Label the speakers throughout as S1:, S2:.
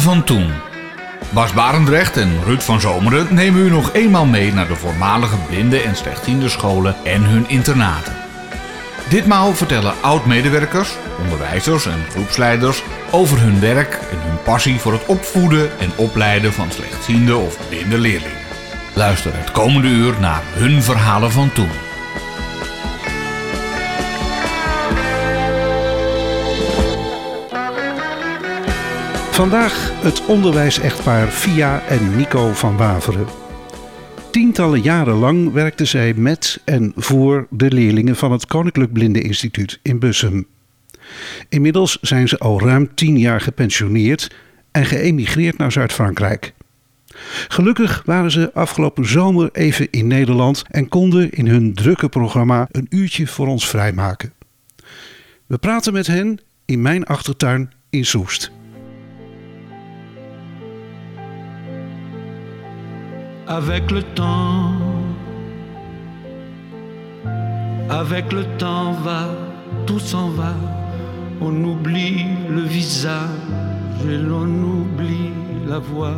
S1: Van toen. Bas Barendrecht en Ruud van Zomeren nemen u nog eenmaal mee naar de voormalige blinde en slechtziende scholen en hun internaten. Ditmaal vertellen oud-medewerkers, onderwijzers en groepsleiders over hun werk en hun passie voor het opvoeden en opleiden van slechtziende of blinde leerlingen. Luister het komende uur naar hun verhalen van toen.
S2: Vandaag het onderwijsechtpaar Fia en Nico van Waveren. Tientallen jaren lang werkten zij met en voor de leerlingen van het Koninklijk Blindeninstituut in Bussum. Inmiddels zijn ze al ruim tien jaar gepensioneerd en geëmigreerd naar Zuid-Frankrijk. Gelukkig waren ze afgelopen zomer even in Nederland en konden in hun drukke programma een uurtje voor ons vrijmaken. We praten met hen in mijn achtertuin in Soest.
S3: Avec le temps. Avec le temps va, tout s'en va. On oublie le visage et l'on oublie la voix,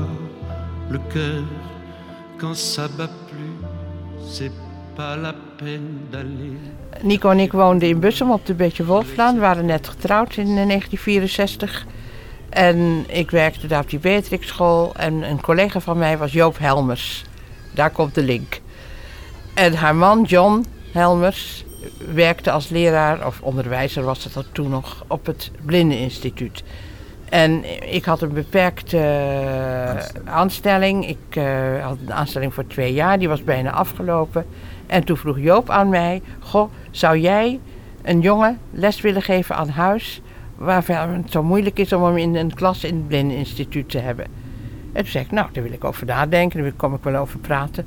S3: le cœur. Quand ça bat plus, c'est pas la peine d'aller.
S4: Nico en ik woonden in Bussum op de Beetje Wolflaan. Waren net getrouwd in 1964. En ik werkte daar op die Beatrix school. En een collega van mij was Joop Helmers. Daar komt de link. En haar man John Helmers werkte als leraar, of onderwijzer was het toen nog, op het Blindeninstituut. En ik had een beperkte aanstelling. Ik uh, had een aanstelling voor twee jaar, die was bijna afgelopen. En toen vroeg Joop aan mij: Goh, zou jij een jongen les willen geven aan huis? Waar het zo moeilijk is om hem in een klas in het blindeninstituut te hebben. En toen zei ik, nou, daar wil ik over nadenken, daar kom ik wel over praten.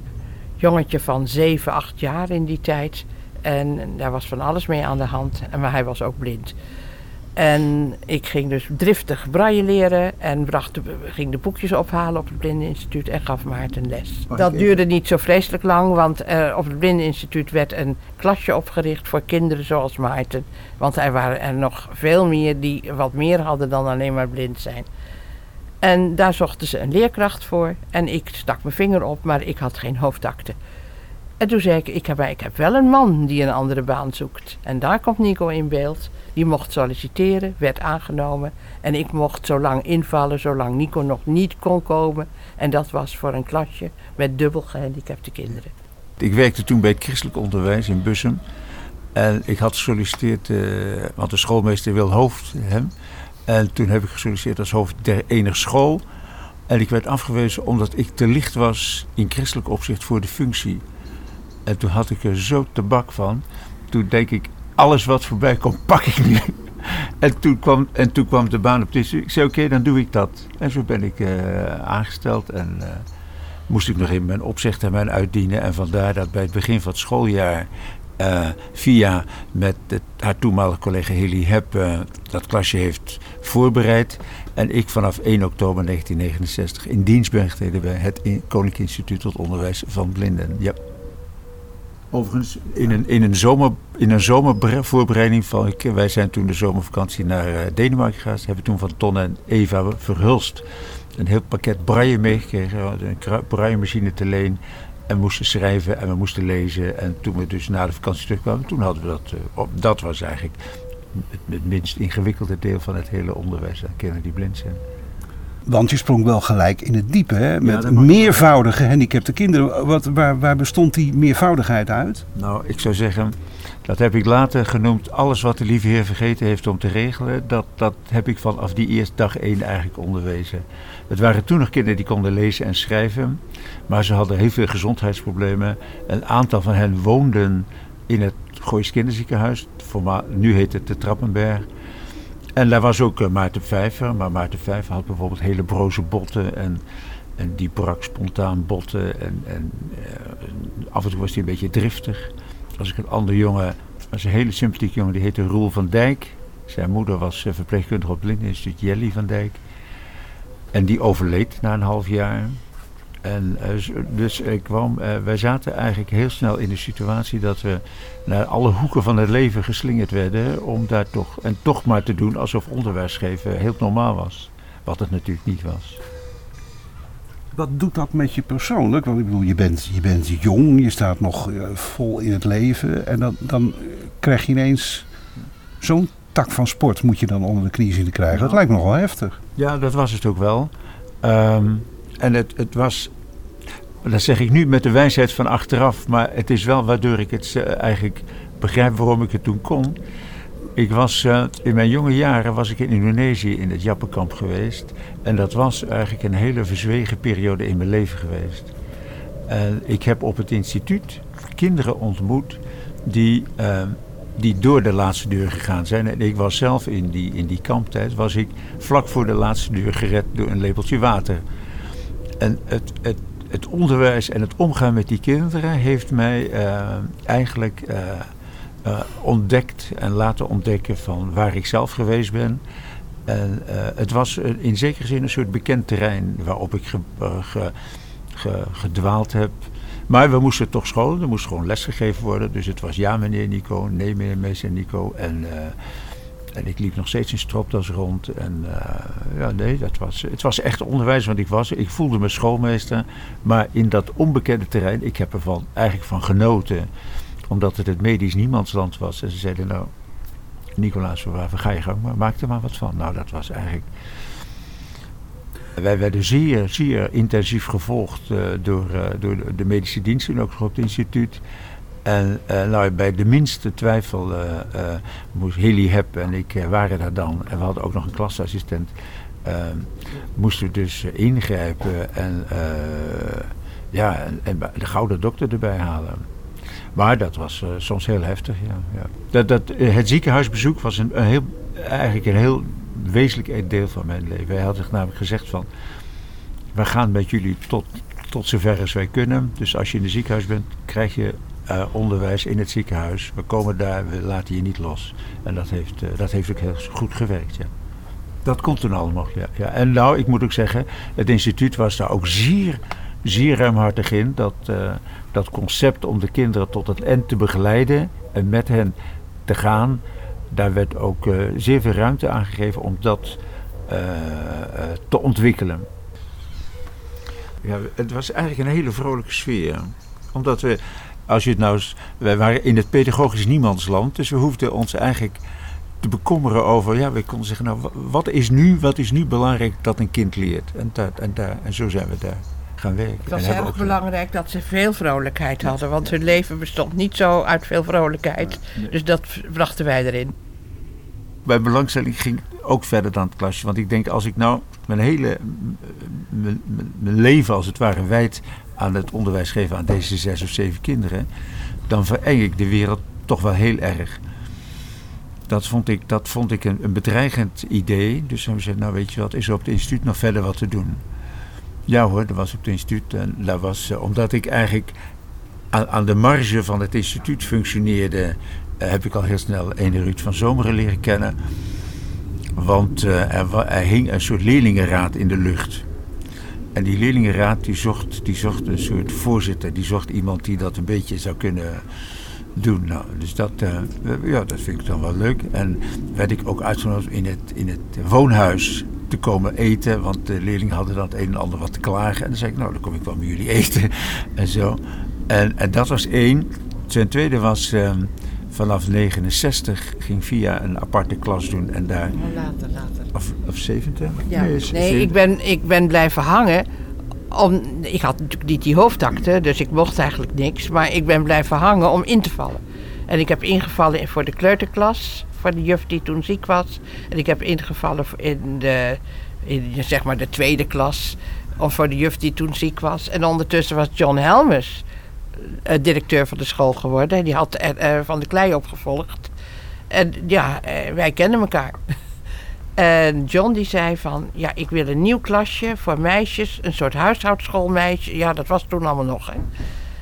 S4: Jongetje van 7, 8 jaar in die tijd. En daar was van alles mee aan de hand, maar hij was ook blind. En ik ging dus driftig braille leren en bracht de, ging de boekjes ophalen op het Blindeninstituut en gaf Maarten les. Dat duurde niet zo vreselijk lang, want uh, op het Blindeninstituut werd een klasje opgericht voor kinderen zoals Maarten. Want er waren er nog veel meer die wat meer hadden dan alleen maar blind zijn. En daar zochten ze een leerkracht voor en ik stak mijn vinger op, maar ik had geen hoofdakte. En toen zei ik, ik heb, ik heb wel een man die een andere baan zoekt. En daar komt Nico in beeld. Die mocht solliciteren, werd aangenomen. En ik mocht zo lang invallen, zolang Nico nog niet kon komen. En dat was voor een klasje met dubbel gehandicapte kinderen.
S5: Ik werkte toen bij het christelijk onderwijs in Bussum. En ik had gesolliciteerd, uh, want de schoolmeester wil hoofd hem. En toen heb ik gesolliciteerd als hoofd der enige school. En ik werd afgewezen omdat ik te licht was in christelijk opzicht voor de functie. En toen had ik er zo tabak van. Toen denk ik, alles wat voorbij komt, pak ik nu. En toen kwam, en toen kwam de baan op dit. Ik zei, oké, dan doe ik dat. En zo ben ik uh, aangesteld en uh, moest ik nog in mijn opzichttermijn uitdienen. En vandaar dat bij het begin van het schooljaar uh, via met het, haar toenmalige collega Hilly Heb dat klasje heeft voorbereid. En ik vanaf 1 oktober 1969 in dienst ben getreden bij het Koninklijk Instituut tot Onderwijs van Blinden. Ja. Overigens, in een, in een, zomer, in een zomervoorbereiding van. Ik, wij zijn toen de zomervakantie naar uh, Denemarken gegaan. Hebben toen van Ton en Eva Verhulst een heel pakket braille meegekregen. Een braille-machine te leen. En moesten schrijven en we moesten lezen. En toen we dus na de vakantie terugkwamen, toen hadden we dat. Uh, op, dat was eigenlijk het, het, minst ingewikkelde deel van het hele onderwijs aan kinderen die blind zijn.
S2: Want je sprong wel gelijk in het diepe, hè? met ja, meervoudige gehandicapte kinderen. Wat, waar, waar bestond die meervoudigheid uit?
S5: Nou, ik zou zeggen, dat heb ik later genoemd. Alles wat de lieve Heer vergeten heeft om te regelen, dat, dat heb ik vanaf die eerste dag één eigenlijk onderwezen. Het waren toen nog kinderen die konden lezen en schrijven, maar ze hadden heel veel gezondheidsproblemen. Een aantal van hen woonden in het Goois Kinderziekenhuis, nu heet het de Trappenberg. En daar was ook uh, Maarten Vijver. Maar Maarten Vijver had bijvoorbeeld hele broze botten. En, en die brak spontaan botten. En, en uh, af en toe was hij een beetje driftig. Als ik een andere jongen, was een hele sympathieke jongen, die heette Roel van Dijk. Zijn moeder was uh, verpleegkundige op het Blindeninstituut, Jelly van Dijk. En die overleed na een half jaar. En uh, dus ik kwam, uh, wij zaten eigenlijk heel snel in de situatie dat we naar alle hoeken van het leven geslingerd werden om daar toch, en toch maar te doen alsof onderwijs geven heel normaal was. Wat het natuurlijk niet was.
S2: Wat doet dat met je persoonlijk? Want ik bedoel, je bent, je bent jong, je staat nog eh, vol in het leven. En dan, dan krijg je ineens zo'n tak van sport moet je dan onder de knie zien te krijgen. Dat lijkt me nogal heftig.
S5: Ja, dat was het ook wel. Ehm, en het, het was, dat zeg ik nu met de wijsheid van achteraf, maar het is wel waardoor ik het eh, eigenlijk begrijp waarom ik het toen kon. Ik was, eh, in mijn jonge jaren was ik in Indonesië in het Jappenkamp geweest. En dat was eigenlijk een hele verzwegen periode in mijn leven geweest. En ik heb op het instituut kinderen ontmoet die, eh, die door de laatste deur gegaan zijn. En ik was zelf in die, in die kamptijd, was ik vlak voor de laatste deur gered door een lepeltje water. En het, het, het onderwijs en het omgaan met die kinderen heeft mij uh, eigenlijk uh, ontdekt en laten ontdekken van waar ik zelf geweest ben. En het was in zekere zin een soort bekend terrein waarop ik ge, ge, ge, gedwaald heb. Maar we moesten toch scholen, er moest gewoon lesgegeven worden. Dus het was ja meneer Nico, nee meneer meester Nico. En, en ik liep nog steeds in stropdas rond. En uh, ja, nee, dat was, het was echt onderwijs wat ik was. Ik voelde me schoolmeester. Maar in dat onbekende terrein, ik heb ervan eigenlijk van genoten omdat het het medisch niemandsland was. En ze zeiden nou, Nicolaas Verwaven, ga je gang, maar maak er maar wat van. Nou, dat was eigenlijk... Wij werden zeer, zeer intensief gevolgd uh, door, uh, door de medische diensten, ook op het instituut. En uh, nou, bij de minste twijfel moest Hilly Hep en ik waren daar dan. En we hadden ook nog een klasassistent. moesten we dus ingrijpen en, ja, en, de gouden dokter erbij halen. Maar dat was uh, soms heel heftig, ja. ja. Dat, dat, het ziekenhuisbezoek was een, heel, eigenlijk een heel wezenlijk deel van mijn leven. Hij had namelijk gezegd van... we gaan met jullie tot, tot zover als wij kunnen. Dus als je in het ziekenhuis bent, krijg je uh, onderwijs in het ziekenhuis. We komen daar, we laten je niet los. En dat heeft, uh, dat heeft ook heel goed gewerkt, ja. Dat komt toen allemaal, ja, ja. En nou, ik moet ook zeggen, het instituut was daar ook zeer, zeer ruimhartig in. Dat dat concept om de kinderen tot het eind te begeleiden en met hen te gaan, daar werd ook zeer veel ruimte aan gegeven om dat te ontwikkelen. Ja, het was eigenlijk een hele vrolijke sfeer. Omdat we, als je het nou, wij waren in het pedagogisch niemandsland, dus we hoefden ons eigenlijk te bekommeren over, ja, we konden zeggen, nou, wat is nu, wat is nu belangrijk dat een kind leert? En, dat, en, daar, en zo zijn we daar gaan werken.
S4: Het was heel erg belangrijk dat ze veel vrolijkheid hadden, want hun leven bestond niet zo uit veel vrolijkheid. Dus dat brachten wij erin.
S5: Mijn belangstelling ging ook verder dan het klasje, want ik denk als ik nou mijn hele mijn, mijn leven als het ware wijd aan het onderwijs geven aan deze zes of zeven kinderen, dan vereng ik de wereld toch wel heel erg. Dat vond ik, dat vond ik een, bedreigend idee. Dus we zeiden, nou weet je wat, is er op het instituut nog verder wat te doen? Ja hoor, dat was op het instituut. En was uh, omdat ik eigenlijk aan, de marge van het instituut functioneerde, uh, heb ik al heel snel ene Ruud van Zomeren leren kennen. Want er, er, hing een soort leerlingenraad in de lucht. En die leerlingenraad die zocht, die zocht een soort voorzitter, die zocht iemand die dat een beetje zou kunnen doen. Nou, dus dat, ja, dat vind ik dan wel leuk. En werd ik ook uitgenodigd in het, in het woonhuis te komen eten. Want de leerlingen hadden dan het een en ander wat te klagen. En dan zei ik, nou, dan kom ik wel met jullie eten. En zo. En, en dat was één. Ten tweede was um, vanaf 69 ging via een aparte klas doen. En daar...
S4: Later, later.
S5: Of, of 70?
S4: Ja. Nee, nee ik, ben, ik ben blijven hangen. Om, ik had natuurlijk niet die hoofdakte, dus ik mocht eigenlijk niks. Maar ik ben blijven hangen om in te vallen. En ik heb ingevallen voor de kleuterklas voor de juf die toen ziek was. En ik heb ingevallen in de, in, zeg maar de tweede klas. Of voor de juf die toen ziek was. En ondertussen was John Helmers directeur van de school geworden. Die had uh, van de klei opgevolgd. En ja, uh, wij kennen elkaar. en John die zei van, ja, ik wil een nieuw klasje voor meisjes. Een soort huishoudschoolmeisje. Ja, dat was toen allemaal nog, hè.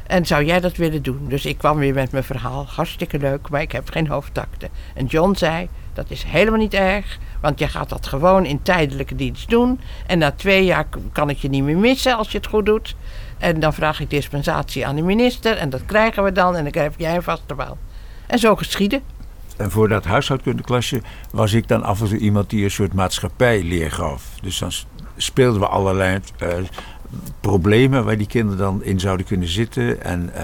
S4: En zou jij dat willen doen? Dus ik kwam weer met mijn verhaal. Hartstikke leuk, maar ik heb geen hoofdtakte. En John zei, dat is helemaal niet erg. Want je gaat dat gewoon in tijdelijke dienst doen. En na twee jaar kan ik je niet meer missen als je het goed doet. En dan vraag ik dispensatie aan de minister. En dat krijgen we dan. En dan krijg jij een vaste baan. En zo geschieden.
S5: En voor dat huishoudkundeklasje was ik dan af en toe iemand die een soort maatschappijleer gaf. Dus dan speelden we allerlei uh, problemen waar die kinderen dan in zouden kunnen zitten. En uh,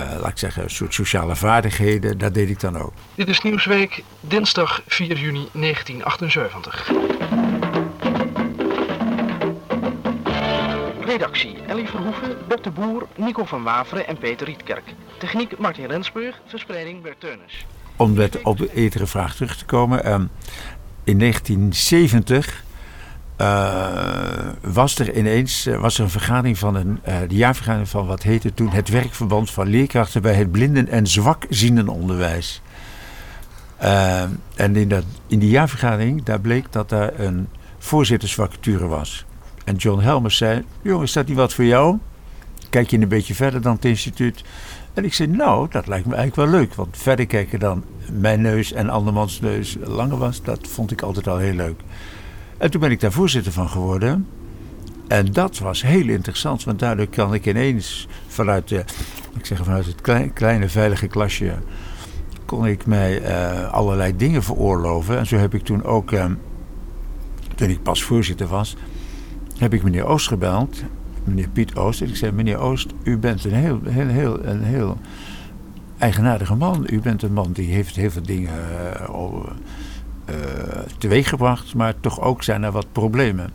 S5: uh, laat ik zeggen, een soort sociale vaardigheden. Dat deed ik dan ook.
S6: Dit is Nieuwsweek, dinsdag 4 juni 1978. Redactie Ellie Verhoeven, Bert de Boer, Nico van Waveren en Peter Rietkerk. Techniek Martin Rensburg, verspreiding Bert Teunis.
S5: Om op de etere vraag terug te komen. Um, in 1970 uh, was er ineens uh, was er een vergadering van een, uh, de jaarvergadering van wat heette toen het werkverband van leerkrachten bij het blinden- en zwakziendenonderwijs. en in, dat, in die jaarvergadering daar bleek dat daar een voorzittersvacature was. En John Helmers zei: Jongens, dat niet wat voor jou? Kijk je een beetje verder dan het instituut? En ik zei: Nou, dat lijkt me eigenlijk wel leuk. Want verder kijken dan mijn neus en andermans neus langer was, dat vond ik altijd al heel leuk. En toen ben ik daar voorzitter van geworden. En dat was heel interessant, want daardoor kan ik ineens vanuit, de, ik zeg vanuit het klein, kleine veilige klasje, kon ik mij uh, allerlei dingen veroorloven. En zo heb ik toen ook, uh, toen ik pas voorzitter was, heb ik meneer Oost gebeld, meneer Piet Oost. En ik zei, meneer Oost, u bent een heel, heel, heel, een heel eigenaardige man. U bent een man die heeft heel veel dingen uh, uh, teweeggebracht, maar toch ook zijn er wat problemen.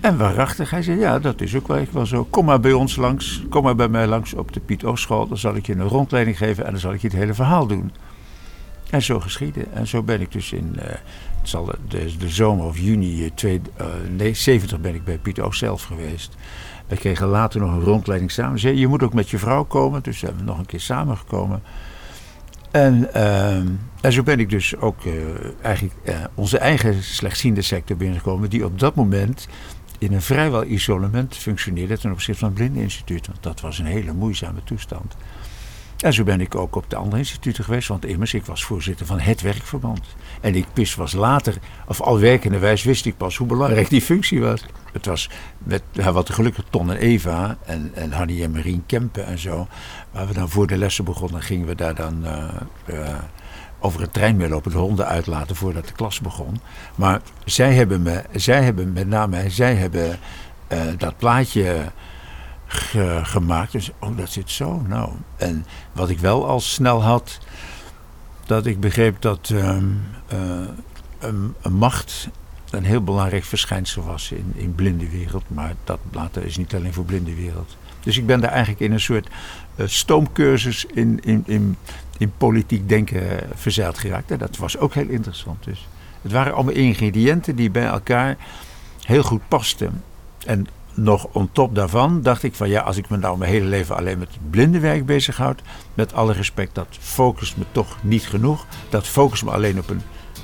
S5: En waarachtig, hij zei, ja, dat is ook wel, wel zo. Kom maar bij ons langs, kom maar bij mij langs op de Piet Oostschool. Dan zal ik je een rondleiding geven en dan zal ik je het hele verhaal doen. En zo geschieden. En zo ben ik dus in, het zal de, de, zomer of juni 70 uh, ben ik bij Piet Oost zelf geweest. We kregen later nog een rondleiding samen. Zei, je moet ook met je vrouw komen. Dus zijn we nog een keer samengekomen. En, uh, zo ben ik dus ook uh, eigenlijk onze eigen slechtziende sector binnengekomen, die op dat moment in een vrijwel isolement functioneerde ten opzichte van het Blindeninstituut. Want dat was een hele moeizame toestand. En zo ben ik ook op de andere instituten geweest, want immers, ik was voorzitter van het werkverband. En ik wist was later, of al werkende wijs, wist ik pas hoe belangrijk die functie was. Het was met, ja, wat gelukkig Ton en Eva en, en Hanny en Marien Kempen en zo. Waar we dan voor de lessen begonnen, gingen we daar dan uh, uh, over het treinmiddel op het honden uitlaten voordat de klas begon. Maar zij hebben, me, zij hebben met name, zij hebben uh, dat plaatje ge, gemaakt. Dus, oh, dat zit zo. Nou. En wat ik wel al snel had, dat ik begreep dat um, uh, een, een, macht een heel belangrijk verschijnsel was in, in blinde wereld. Maar dat later is niet alleen voor blinde wereld. Dus ik ben daar eigenlijk in een soort uh, stoomcursus in, in, in, in politiek denken verzeild geraakt. En dat was ook heel interessant. Dus het waren allemaal ingrediënten die bij elkaar heel goed pasten. En nog on top daarvan dacht ik van ja, als ik me nou mijn hele leven alleen met blindenwerk bezighoud, met alle respect, dat focust me toch niet genoeg. Dat focust me alleen op een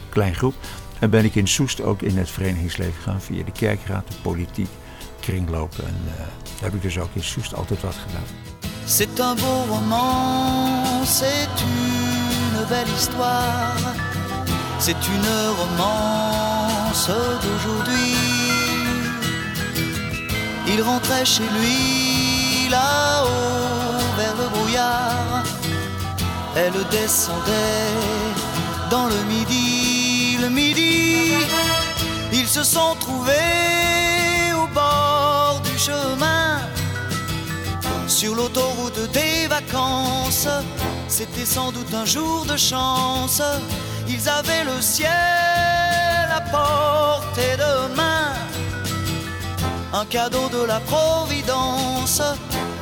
S5: klein groep. En ben ik in Soest ook in het verenigingsleven gegaan via de kerkraad, de politiek, kringlopen. En uh, heb ik dus ook in Soest altijd wat gedaan.
S7: C'est un beau roman, c'est une belle histoire, c'est une romance d'aujourd'hui. Il rentrait chez lui là-haut vers le brouillard. Elle descendait dans le midi, le midi. Ils se sont trouvés au bord du chemin. Sur l'autoroute des vacances, c'était sans doute un jour de chance. Ils avaient le ciel à portée de main un cadeau de la Providence.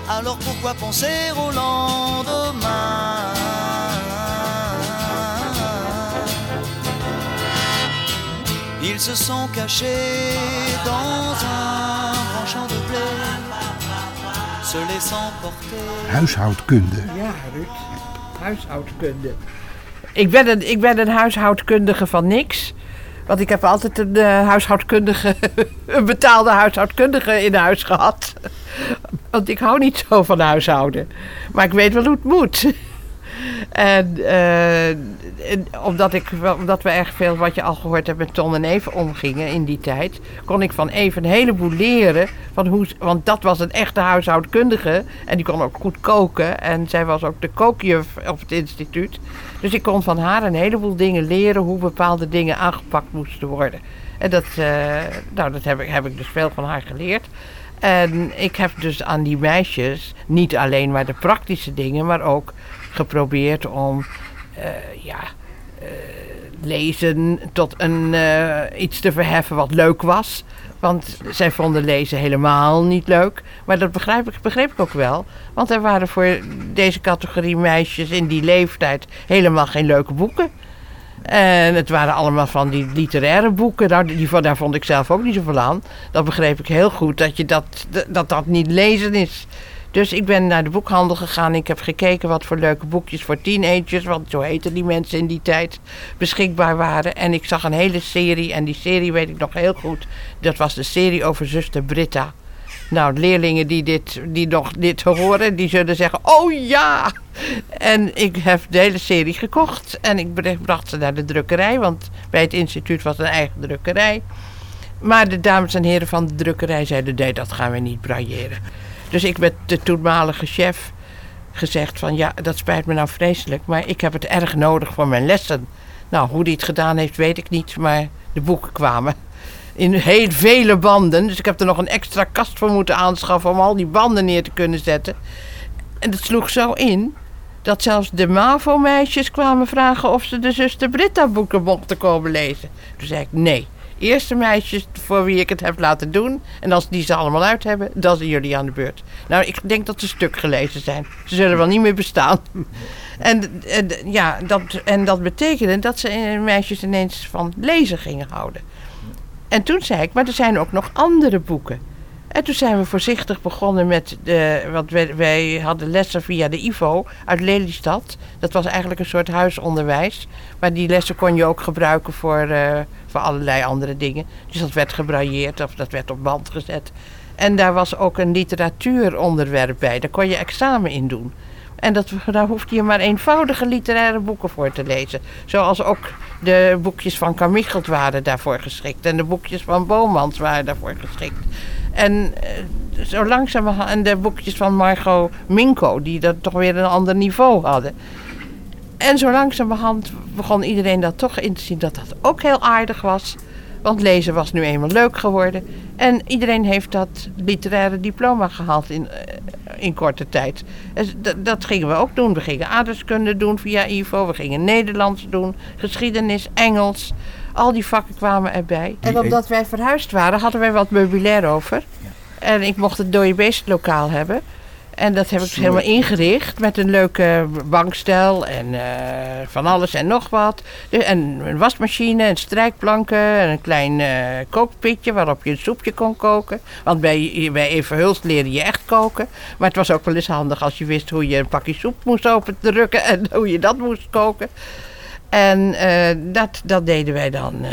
S7: Alors pourquoi penser au lendemain? Ils se sont cachés dans un grand champ de blé, se laissant porter.
S2: Huishoudkunde.
S4: Ja, Ruud. Huishoudkunde. Ik ben, een, ik ben een huishoudkundige van niks. Want ik heb altijd een uh, huishoudkundige, een betaalde huishoudkundige in huis gehad. Want ik hou niet zo van huishouden. Maar ik weet wel hoe het moet. En, eh, en omdat, ik, we erg veel, wat je al gehoord hebt, met Ton en Even omgingen in die tijd, kon ik van Even een heleboel leren. Van hoe, want dat was een echte huishoudkundige en die kon ook goed koken. En zij was ook de kookjuf op het instituut. Dus ik kon van haar een heleboel dingen leren hoe bepaalde dingen aangepakt moesten worden. En dat, eh, nou, dat heb, ik, heb ik dus veel van haar geleerd. En ik heb dus aan die meisjes niet alleen maar de praktische dingen, maar ook geprobeerd om eh, ja, eh, lezen tot een, eh, iets te verheffen wat leuk was. Want zij vonden lezen helemaal niet leuk. Maar dat begrijp ik, begreep ik ook wel. Want er waren voor deze categorie meisjes in die leeftijd helemaal geen leuke boeken. En het waren allemaal van die literaire boeken. Nou, die, daar vond ik zelf ook niet zoveel aan. Dat begreep ik heel goed, dat je dat, dat, dat niet lezen is. Dus ik ben naar de boekhandel gegaan. Ik heb gekeken wat voor leuke boekjes voor teenagers, want zo heten die mensen in die tijd, beschikbaar waren. En ik zag een hele serie, en die serie weet ik nog heel goed. Dat was de serie over zuster Britta. Nou, leerlingen die, dit, die nog dit horen, die zullen zeggen, oh ja! En ik heb de hele serie gekocht en ik bracht ze naar de drukkerij, want bij het instituut was een eigen drukkerij. Maar de dames en heren van de drukkerij zeiden, nee, dat gaan we niet brailleren. Dus ik met de toenmalige chef gezegd van, ja, dat spijt me nou vreselijk, maar ik heb het erg nodig voor mijn lessen. Nou, hoe die het gedaan heeft, weet ik niet, maar de boeken kwamen in heel vele banden. Dus ik heb er nog een extra kast voor moeten aanschaffen om al die banden neer te kunnen zetten. En dat sloeg zo in dat zelfs de MAVO-meisjes kwamen vragen of ze de zuster Britta-boeken mochten komen lezen. Toen zei ik nee. Eerst de meisjes voor wie ik het heb laten doen. En als die ze allemaal uit hebben, dan zijn jullie aan de beurt. Nou, ik denk dat ze stuk gelezen zijn. Ze zullen wel niet meer bestaan. En, en, ja, dat, en dat betekende dat ze meisjes ineens van lezen gingen houden. En toen zei ik, maar er zijn ook nog andere boeken. En toen zijn we voorzichtig begonnen met de. Want wij, hadden lessen via de IVO uit Lelystad. Dat was eigenlijk een soort huisonderwijs. Maar die lessen kon je ook gebruiken voor, eh, voor allerlei andere dingen. Dus dat werd gebrailleerd of dat werd op band gezet. En daar was ook een literatuuronderwerp bij. Daar kon je examen in doen. En dat, daar hoefde je maar eenvoudige literaire boeken voor te lezen. Zoals ook de boekjes van Carmichelt waren daarvoor geschikt. En de boekjes van Bomans waren daarvoor geschikt. En eh, zo langzamerhand, en de boekjes van Margot Minko, die dat toch weer een ander niveau hadden. En zo langzamerhand begon iedereen dat toch in te zien dat dat ook heel aardig was. Want lezen was nu eenmaal leuk geworden. En iedereen heeft dat literaire diploma gehaald in, eh, in korte tijd. Dus dat, dat gingen we ook doen. We gingen aardrijkskunde doen via IVO. We gingen Nederlands doen. Geschiedenis, Engels. Al die vakken kwamen erbij. En omdat wij verhuisd waren, hadden wij wat meubilair over. En ik mocht het dode beestlokaal hebben. En dat heb ik dus helemaal ingericht met een leuke bankstel en eh, van alles en nog wat. Dus- En een wasmachine en strijkplanken en een klein eh, kookpitje waarop je een soepje kon koken. Want bij, bij Even Hulst leerde je echt koken. Maar het was ook wel eens handig als je wist hoe je een pakje soep moest open drukken en hoe je dat moest koken. En eh, dat, dat deden wij dan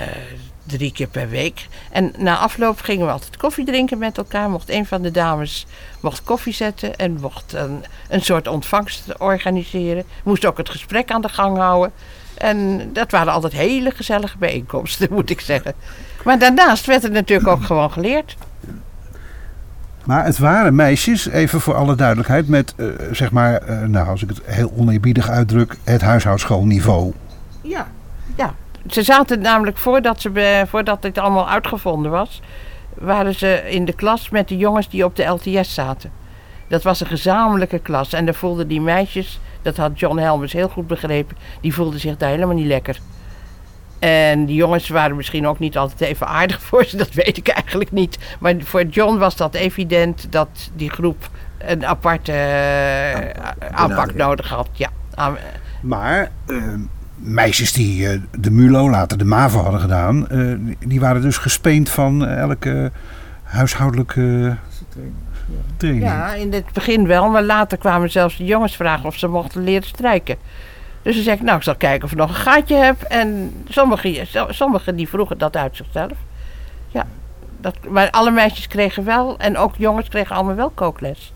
S4: drie keer per week. En na afloop gingen we altijd koffie drinken met elkaar. Mocht een van de dames mocht koffie zetten en mocht een, een soort ontvangst organiseren. Moest ook het gesprek aan de gang houden. En dat waren altijd hele gezellige bijeenkomsten, moet ik zeggen. Maar daarnaast werd het natuurlijk ook gewoon geleerd.
S2: Maar het waren meisjes, even voor alle duidelijkheid, met eh, zeg maar, eh, nou als ik het heel oneerbiedig uitdruk, het huishoudschoolniveau.
S4: Ja. ja. Ze zaten namelijk voordat, ze, voordat dit allemaal uitgevonden was, waren ze in de klas met de jongens die op de LTS zaten. Dat was een gezamenlijke klas en daar voelden die meisjes, dat had John Helmers heel goed begrepen, die voelden zich daar helemaal niet lekker. En die jongens waren misschien ook niet altijd even aardig voor ze, dat weet ik eigenlijk niet. Maar voor John was dat evident dat die groep een aparte eh, aanpak nodig had. Ja.
S2: Maar eh, meisjes die eh, de MULO, later de MAVO hadden gedaan, eh, die waren dus gespeend van elke huishoudelijke training.
S4: Ja, in het begin wel, maar later kwamen zelfs de jongens vragen of ze mochten leren strijken. Dus dan zei ik, nou, ik zal kijken of ik nog een gaatje heb. En sommigen, sommigen die vroegen dat uit zichzelf. Ja, dat, maar alle meisjes kregen wel, en ook jongens kregen allemaal wel kookles.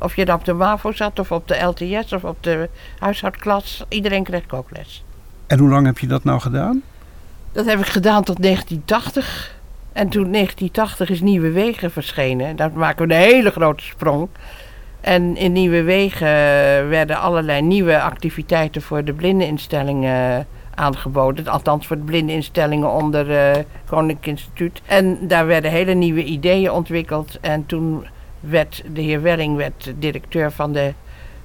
S4: Of je dan op de MAVO zat of op de LTS of op de huishoudklas. Iedereen kreeg kookles.
S2: En hoe lang heb je dat nou gedaan?
S4: Dat heb ik gedaan tot 1980. En toen 1980 is Nieuwe Wegen verschenen. Dan maken we een hele grote sprong. En in Nieuwe Wegen werden allerlei nieuwe activiteiten voor de blindeninstellingen aangeboden. Althans voor de blindeninstellingen onder uh, Koninklijk Instituut. En daar werden hele nieuwe ideeën ontwikkeld. En toen werd de heer Welling werd directeur van de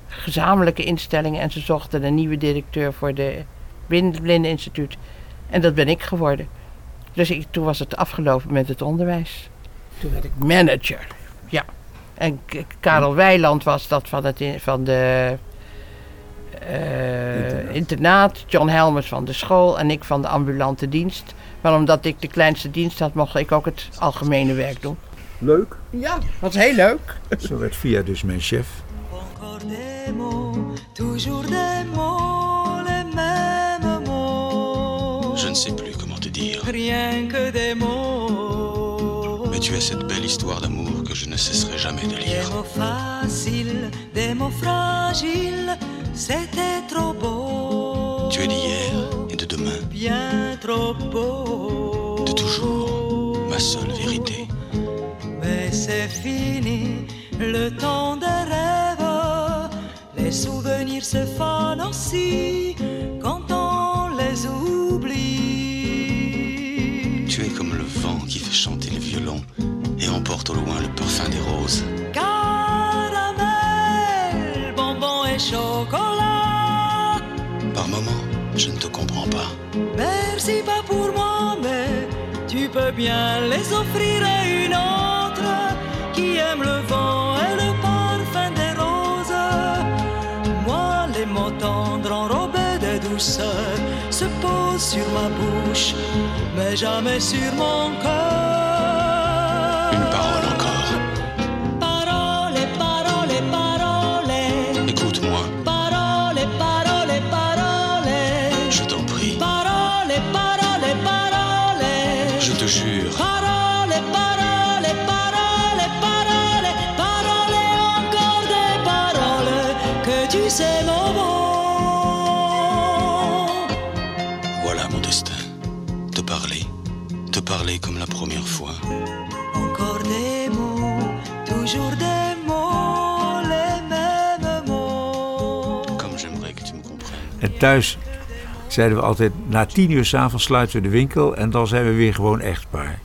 S4: gezamenlijke instellingen. En ze zochten een nieuwe directeur voor de Blindeninstituut. En dat ben ik geworden. Dus ik, toen was het afgelopen met het onderwijs. Toen werd ik manager. Ja. En Karel Weiland was dat van, het, van de uh, internaat. John Helmers van de school en ik van de ambulante dienst. Maar omdat ik de kleinste dienst had, mocht ik ook het algemene werk doen.
S5: Leuk?
S4: Ja, was heel leuk.
S5: Zo werd Via dus mijn chef. Encore des mots, toujours des mots, les mêmes mots. Je ne sais plus comment te dire. Rien que des mots. Mais tu as cette belle histoire d'amour que je ne cesserai jamais de lire. Des mots faciles, des mots fragiles, c'était trop beau. Tu es d'hier et de demain. Bien trop beau. Le temps des rêves. Les souvenirs se fanent aussi quand on les oublie. Tu es comme le vent qui fait chanter le violon et emporte au loin le parfum des roses. Caramel, bonbon et chocolat. Par moments, je ne te comprends pas. Merci pas pour moi, mais tu peux bien les offrir à une autre qui aime le vent se posent sur ma bouche, mais jamais sur mon cœur. Thuis zeiden we altijd, na tien uur s'avonds sluiten we de winkel en dan zijn we weer gewoon echtpaar.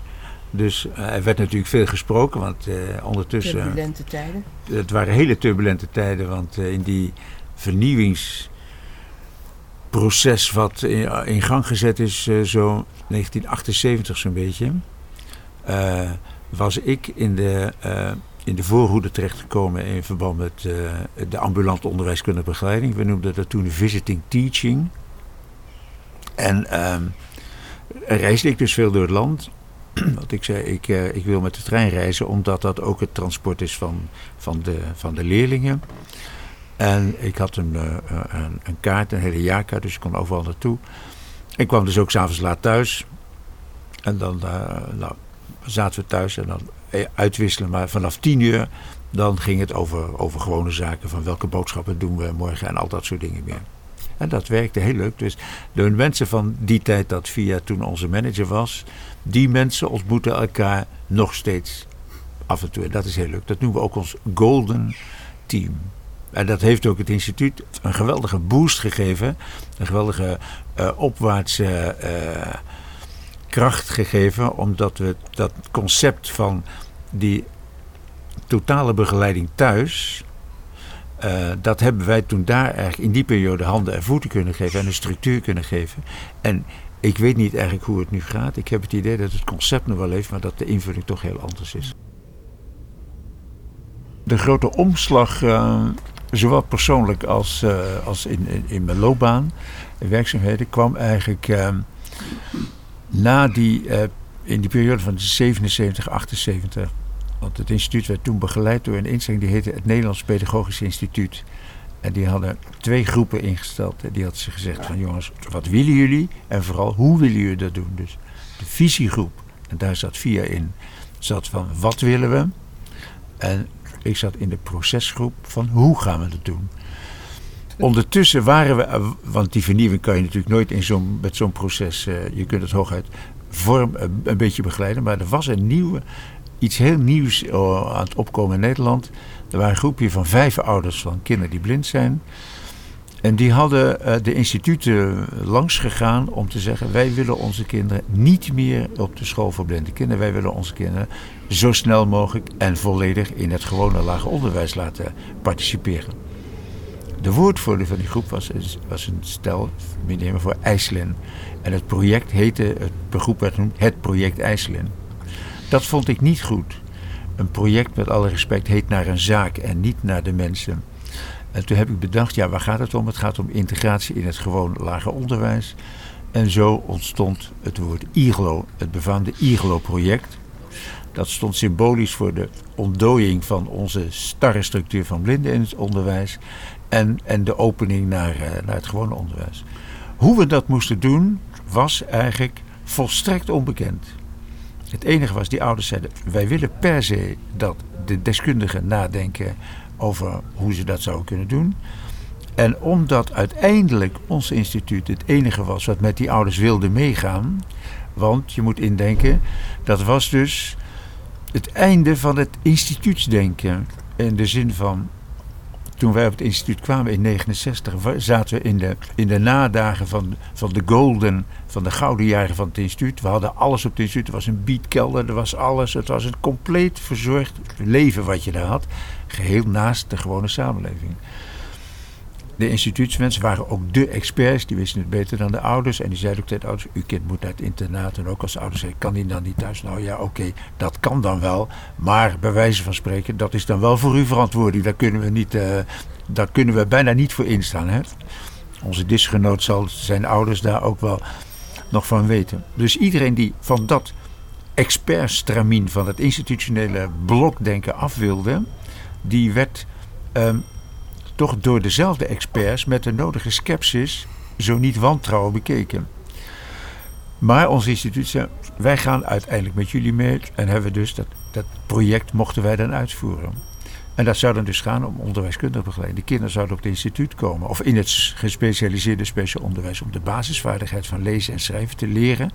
S5: Dus uh, er werd natuurlijk veel gesproken, want uh, ondertussen...
S4: Turbulente tijden.
S5: Het waren hele turbulente tijden, want uh, in die vernieuwingsproces wat in, in, gang gezet is, zo 1978 zo'n beetje, was ik in de, in de voorhoede terechtgekomen in verband met de ambulante onderwijskundige begeleiding. We noemden dat toen visiting teaching. En um, reisde ik dus veel door het land. Want ik zei, ik, uh, ik wil met de trein reizen, omdat dat ook het transport is van, van, de, van de leerlingen. En ik had een, uh, een, een, kaart, een hele jaarkaart, dus ik kon overal naartoe. Ik kwam dus ook s'avonds laat thuis. En dan uh, nou, zaten we thuis en dan uitwisselen. Maar vanaf tien uur, dan ging het over, over gewone zaken. Van welke boodschappen doen we morgen en al dat soort dingen meer. En dat werkte heel leuk. Dus de mensen van die tijd dat Via toen onze manager was, die mensen ontmoeten elkaar nog steeds af en toe. En dat is heel leuk. Dat noemen we ook ons Golden Team. En dat heeft ook het instituut een geweldige boost gegeven. Een geweldige uh, opwaartse uh, kracht gegeven. Omdat we dat concept van die totale begeleiding thuis uh, dat hebben wij toen daar eigenlijk in die periode handen en voeten kunnen geven en een structuur kunnen geven. En ik weet niet eigenlijk hoe het nu gaat. Ik heb het idee dat het concept nog wel heeft, maar dat de invulling toch heel anders is. De grote omslag, uh, zowel persoonlijk als, uh, als in, in, in, mijn loopbaan, werkzaamheden, kwam eigenlijk na die, in die periode van 77, 78 want het instituut werd toen begeleid door een instelling die heette het Nederlands Pedagogisch Instituut. En die hadden twee groepen ingesteld. En die hadden ze gezegd van jongens, wat willen jullie? En vooral, hoe willen jullie dat doen? Dus de visiegroep, en daar zat via in, zat van wat willen we? En Ik zat in de procesgroep van hoe gaan we dat doen. Ondertussen waren we, eh, want die vernieuwing kan je natuurlijk nooit in zo'n, met zo'n proces, uh, je kunt het hooguit vorm een beetje begeleiden, maar er was een nieuwe, iets heel nieuws aan het opkomen in Nederland. Er waren een groepje van vijf ouders van kinderen die blind zijn. En die hadden de instituten langs gegaan om te zeggen: wij willen onze kinderen niet meer op de school voor blinde kinderen. Wij willen onze kinderen zo snel mogelijk en volledig in het gewone lager onderwijs laten participeren. De woordvoerder van die groep was, was een stel, meneer voor IJsselin. En het project heette, het groep werd genoemd, het project IJsselin. Dat vond ik niet goed. Een project, met alle respect, heet naar een zaak en niet naar de mensen. En toen heb ik bedacht, ja, waar gaat het om? Het gaat om integratie in het gewoon lager onderwijs. En zo ontstond het woord IGLO, het befaamde IGLO-project. Dat stond symbolisch voor de ontdooiing van onze starre structuur van blinden in het onderwijs. En, en de opening naar, uh, naar het gewone onderwijs. Hoe we dat moesten doen, was eigenlijk volstrekt onbekend. Het enige was, die ouders zeiden: wij willen per se dat de deskundigen nadenken over hoe ze dat zouden kunnen doen. En omdat uiteindelijk ons instituut het enige was wat met die ouders wilde meegaan. Want je moet indenken, dat was dus het einde van het instituutsdenken. In de zin van toen wij op het instituut kwamen in 69, zaten we in de, in de nadagen van, van de golden, van de gouden jaren van het instituut. We hadden alles op het instituut. Er was een beatkelder, er was alles. Het was een compleet verzorgd leven wat je daar had. Geheel naast de gewone samenleving. De instituutsmensen waren ook de experts, die wisten het beter dan de ouders. En die zeiden ook tegen de ouders, uw kind moet naar het internaat. En ook als de ouders zeiden, kan die dan niet thuis? Nou ja, oké, dat kan dan wel. Maar bij wijze van spreken, dat is dan wel voor u verantwoording. Daar kunnen we, niet, uh, kunnen we bijna niet voor instaan. Hè? Onze disgenoot zal zijn ouders daar ook wel nog van weten. Dus iedereen die van dat expertstramien, van het institutionele blokdenken af wilde, die werd... Um, toch door dezelfde experts met de nodige scepsis, zo niet wantrouwen bekeken. Maar ons instituut zei, wij gaan uiteindelijk met jullie mee en hebben dus dat, dat project mochten wij dan uitvoeren. En dat zou dan dus gaan om onderwijskundig begeleiding. De kinderen zouden op het instituut komen of in het gespecialiseerde speciaal onderwijs om de basisvaardigheid van lezen en schrijven te leren.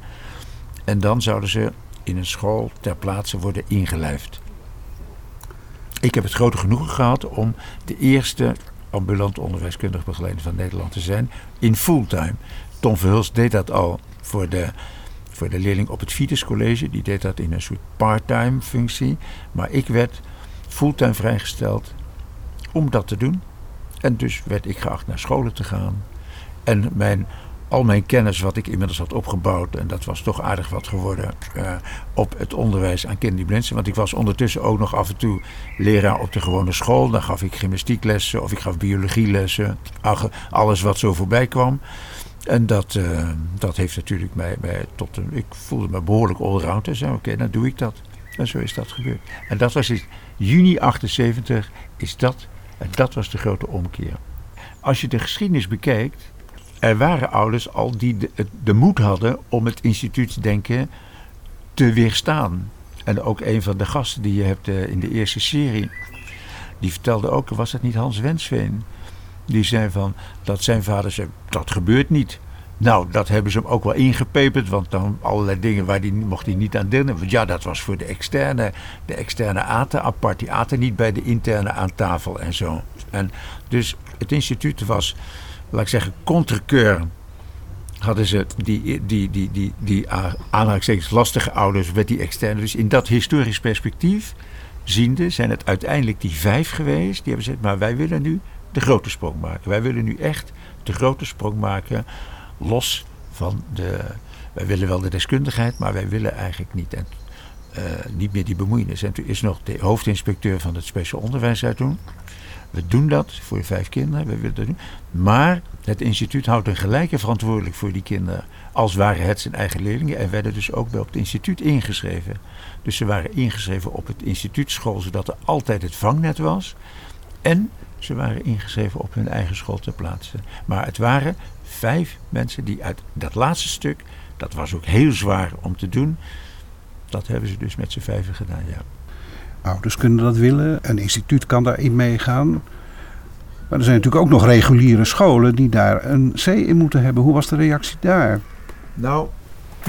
S5: En dan zouden ze in een school ter plaatse worden ingelijfd. Ik heb het grote genoegen gehad om de eerste ambulant onderwijskundig begeleider van Nederland te zijn. In fulltime. Tom Verhulst deed dat al voor de, voor de leerling op het Vitus College. Die deed dat in een soort parttime functie. Maar ik werd fulltime vrijgesteld om dat te doen. En dus werd ik geacht naar scholen te gaan. En mijn al mijn kennis wat ik inmiddels had opgebouwd, en dat was toch aardig wat geworden, uh, op het onderwijs aan kinderen die. Want ik was ondertussen ook nog af en toe leraar op de gewone school. Dan gaf ik gymnastieklessen of ik gaf biologielessen. Alles wat zo voorbij kwam. En dat, uh, dat heeft natuurlijk mij, mij tot een. Ik voelde me behoorlijk allround. En zei: Oké, dan doe ik dat. En zo is dat gebeurd. En dat was in juni 78, is dat. En dat was de grote omkeer. Als je de geschiedenis bekijkt er waren ouders al die de, moed hadden om het instituutsdenken te weerstaan. En ook een van de gasten die je hebt uh, in de eerste serie, die vertelde ook, was het niet Hans Wensveen? Die zei van, dat zijn vader zei, dat gebeurt niet. Nou, dat hebben ze hem ook wel ingepeperd, want dan allerlei dingen waar die mocht hij niet aan deelnemen. Want ja, dat was voor de externe, de externe aten apart. Die aten niet bij de interne aan tafel en zo. En dus het instituut was laat ik zeggen, contrekeur hadden ze die, die, die, die, die aanhalingstekens lastige ouders met die externe. Dus in dat historisch perspectief ziende zijn het uiteindelijk die vijf geweest. Die hebben gezegd, maar wij willen nu de grote sprong maken. Wij willen nu echt de grote sprong maken los van de... Wij willen wel de deskundigheid, maar wij willen eigenlijk niet. En, uh, niet meer die bemoeienis. En toen is nog de hoofdinspecteur van het speciaal onderwijs uit toen. We doen dat voor de vijf kinderen. We willen dat doen. Maar het instituut houdt een gelijke verantwoordelijk voor die kinderen. Als waren het zijn eigen leerlingen. En werden dus ook bij op het instituut ingeschreven. Dus ze waren ingeschreven op het instituutschool. Zodat er altijd het vangnet was. En ze waren ingeschreven op hun eigen school ter plaatse. Maar het waren vijf mensen die uit dat laatste stuk. Dat was ook heel zwaar om te doen. Dat hebben ze dus met z'n vijven gedaan, ja.
S2: Ouders kunnen dat willen, een instituut kan daarin meegaan. Maar er zijn natuurlijk ook nog reguliere scholen die daar een C in moeten hebben. Hoe was de reactie daar?
S5: Nou,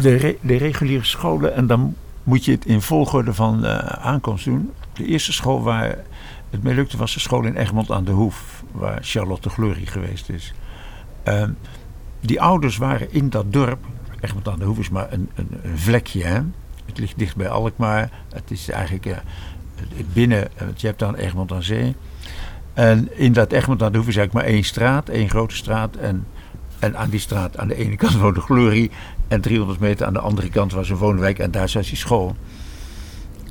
S5: de, de reguliere scholen, en dan moet je het in volgorde van eh, aankomst doen. De eerste school waar het mee lukte was de school in Egmond aan de Hoef, waar Charlotte Glory geweest is. Ehm, die ouders waren in dat dorp, Egmond aan de Hoef is maar een, een, een vlekje, hè? het ligt dicht bij Alkmaar. Het is eigenlijk eh, binnen, eh, je hebt dan Egmond aan Zee. En in dat Egmond aan de eigenlijk maar één straat, één grote straat. En, en aan die straat aan de ene kant woonde Glory. En 300 meter aan de andere kant was een woonwijk en daar zat die school.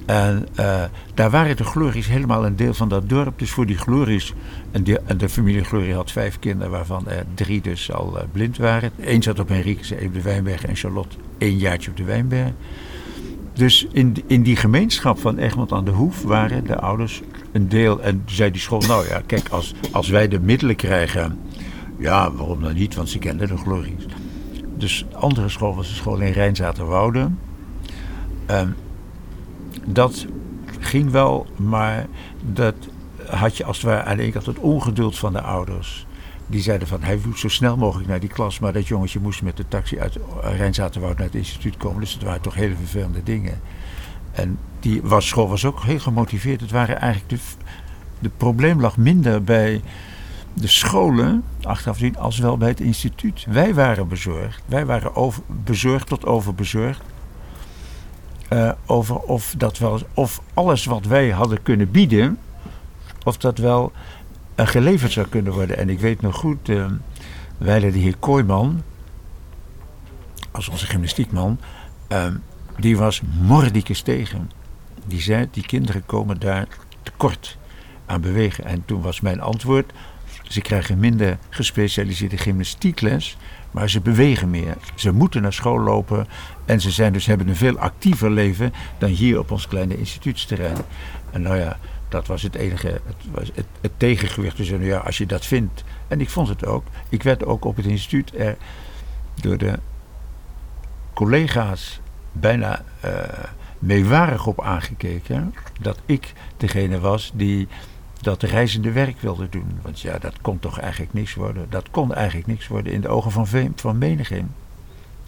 S5: En eh, daar waren de Glories helemaal een deel van dat dorp. Dus voor die Glories, en de, en de familie Glory had vijf kinderen, waarvan er drie dus al eh, blind waren. Eén zat op Henriques, één op de Wijnberg en Charlotte één jaartje op de Wijnberg. Dus in, in die gemeenschap van Egmond aan de Hoef waren de ouders een deel. En zei die school, nou ja, kijk, als, als wij de middelen krijgen, ja, waarom dan niet? Want ze kenden de Glories. Dus de andere school was de school in Rijnzaterwoude. Ehm dat ging wel, maar dat had je als het ware aan het ongeduld van de ouders. Die zeiden van, hij moet zo snel mogelijk naar die klas. Maar dat jongetje moest met de taxi uit Rijnzaterwoud naar het instituut komen. Dus het waren toch hele vervelende dingen. En die was, school was ook heel gemotiveerd. Het waren eigenlijk de, de probleem lag minder bij de scholen, achteraf zien, als wel bij het instituut. Wij waren bezorgd. Wij waren over, bezorgd tot overbezorgd. Uh, over of, dat wel, of alles wat wij hadden kunnen bieden, of dat wel geleverd zou kunnen worden. En ik weet nog goed, uh, wij de heer Kooijman, als onze gymnastiekman, die was mordicus tegen. Die zei, die kinderen komen daar tekort aan bewegen. En toen was mijn antwoord, ze krijgen minder gespecialiseerde gymnastiekles, maar ze bewegen meer. Ze moeten naar school lopen en ze zijn dus, hebben een veel actiever leven dan hier op ons kleine instituutsterrein. En nou ja, dat was het enige, het, was het, tegengewicht. Dus ja, als je dat vindt. En ik vond het ook. Ik werd ook op het instituut er door de collega's bijna uh, meewarig op aangekeken. Dat ik degene was die dat reizende werk wilde doen. Want ja, dat kon toch eigenlijk niks worden. Dat kon eigenlijk niks worden in de ogen van, van.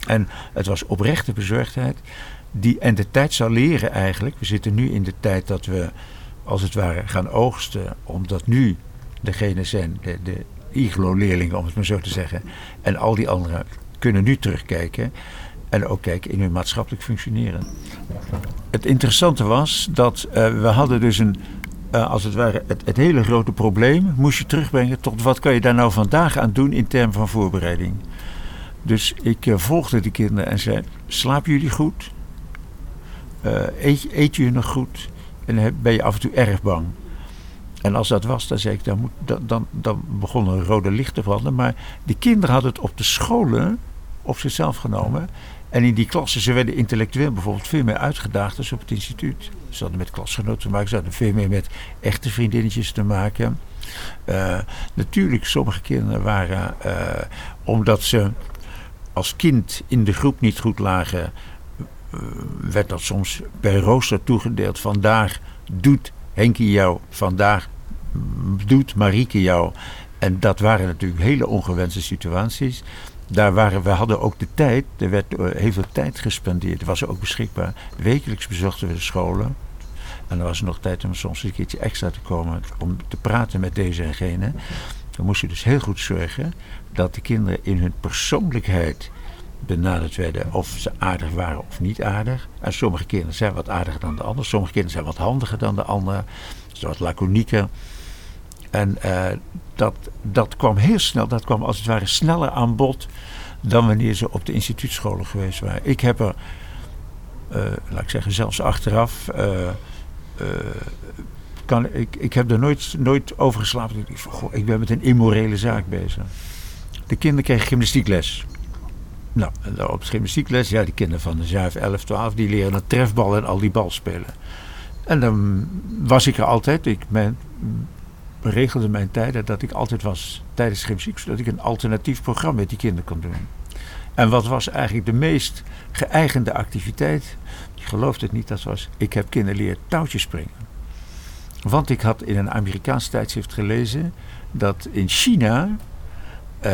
S5: En het was oprechte bezorgdheid. Die, en de tijd zal leren eigenlijk. We zitten nu in de tijd dat we als het ware gaan oogsten. Omdat nu degene zijn, de, de iglo-leerlingen om het maar zo te zeggen. En al die anderen kunnen nu terugkijken. En ook kijken in hun maatschappelijk functioneren. Het interessante was dat uh, we hadden dus een uh, als het ware het, hele grote probleem moest je terugbrengen tot wat kan je daar nou vandaag aan doen in termen van voorbereiding. Dus ik uh, volgde de kinderen en zei: slapen jullie goed? Eet, eet jullie nog goed? En ben je af en toe erg bang? En als dat was, dan zei ik, dan, moet, dan, dan, dan begon een rode licht te branden. Maar de kinderen hadden het op de scholen op zichzelf genomen. En in die klassen, ze werden intellectueel bijvoorbeeld veel meer uitgedaagd dan op het instituut. Ze hadden met klasgenoten te maken, ze hadden veel meer met echte vriendinnetjes te maken. Uh, natuurlijk, sommige kinderen waren, uh, omdat ze als kind in de groep niet goed lagen, werd dat soms per rooster toegedeeld. Vandaag doet Henkie jou, vandaag doet Marieke jou. En dat waren natuurlijk hele ongewenste situaties daar waren, we hadden ook de tijd, er werd heel veel tijd gespendeerd. Er was ook beschikbaar. Wekelijks bezochten we de scholen. En er was nog tijd om soms een keertje extra te komen om te praten met deze en gene. We moesten dus heel goed zorgen dat de kinderen in hun persoonlijkheid benaderd werden of ze aardig waren of niet aardig. En sommige kinderen zijn wat aardiger dan de anderen, sommige kinderen zijn wat handiger dan de anderen, ze wat laconieker. En uh, dat, dat kwam heel snel, dat kwam als het ware sneller aan bod dan wanneer ze op de instituutscholen geweest waren. Ik heb er, uh, laat ik zeggen, zelfs achteraf. Uh, kan, ik, ik heb er nooit, nooit over geslapen. Ik, goh, ik ben met een immorele zaak bezig. De kinderen kregen gymnastiekles. Nou, op de gymnastiekles, ja, die kinderen van de 7, 11, 12, die leren een trefbal en al die bal spelen. En dan was ik er altijd. Ik ben, regelde mijn tijden dat ik altijd was tijdens gymnastiek, zodat ik een alternatief programma met die kinderen kon doen. En wat was eigenlijk de meest geëigende activiteit? Je gelooft het niet, dat was, ik heb kinderen leren touwtjes springen. Want ik had in een Amerikaans tijdschrift gelezen dat in China, eh,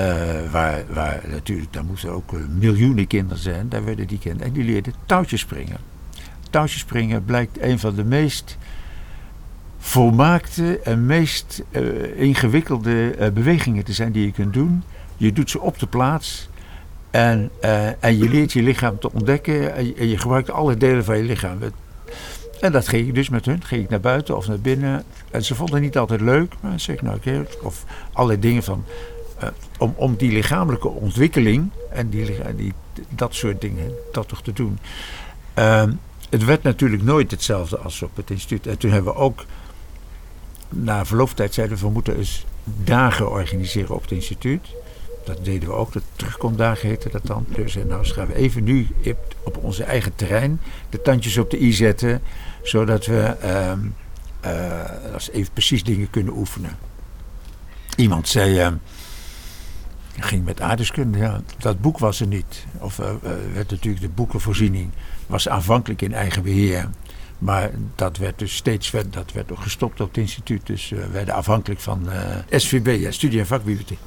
S5: waar, waar natuurlijk, daar moeten ook eh, miljoenen kinderen zijn, daar werden die kinderen, en die leerden touwtjes springen. Blijkt een van de meest volmaakte en meest eh, ingewikkelde bewegingen te zijn die je kunt doen. Je doet ze op de plaats en, en je leert je lichaam te ontdekken en je, gebruikt alle delen van je lichaam. En dat ging ik dus met hun. Ging ik naar buiten of naar binnen. En ze vonden het niet altijd leuk. Maar zeg ik nou oké. Of allerlei dingen van... om, om die lichamelijke ontwikkeling en die, die, dat soort dingen, dat toch te doen. Ehm, het werd natuurlijk nooit hetzelfde als op het instituut. En toen hebben we ook na verloop van tijd zeiden we, we moeten eens dagen organiseren op het instituut. Dat deden we ook, de terugkomdagen heette dat dan. Dus nou gaan we even nu op onze eigen terrein de tandjes op de i zetten. Zodat we uh, even precies dingen kunnen oefenen. Iemand zei, uh, ging met aardeskunde, ja, dat boek was er niet. Of uh, werd natuurlijk de boekenvoorziening was aanvankelijk in eigen beheer. Maar dat werd dus steeds dat werd gestopt op het instituut. Dus we werden afhankelijk van SVB, ja, studie- en vakbibliotheek.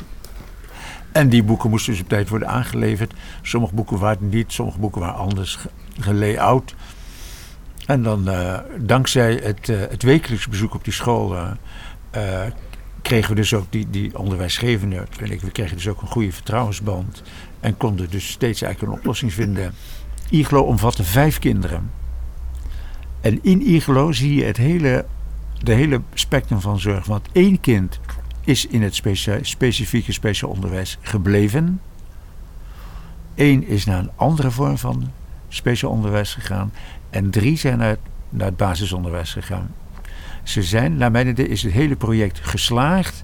S5: En die boeken moesten dus op tijd worden aangeleverd. Sommige boeken waren niet, sommige boeken waren anders gelayout. En dan, dankzij het, uh, het wekelijks bezoek op die school, kregen we dus ook die, die onderwijsgevende. We kregen dus ook een goede vertrouwensband. En konden dus steeds eigenlijk een oplossing vinden. IGLO omvatte vijf kinderen. En in Iglo zie je het hele, de hele spectrum van zorg. Want één kind is in het specifieke speciaal onderwijs gebleven. Eén is naar een andere vorm van speciaal onderwijs gegaan. En drie zijn naar, naar het basisonderwijs gegaan. Ze zijn, naar mijn idee, is het hele project geslaagd.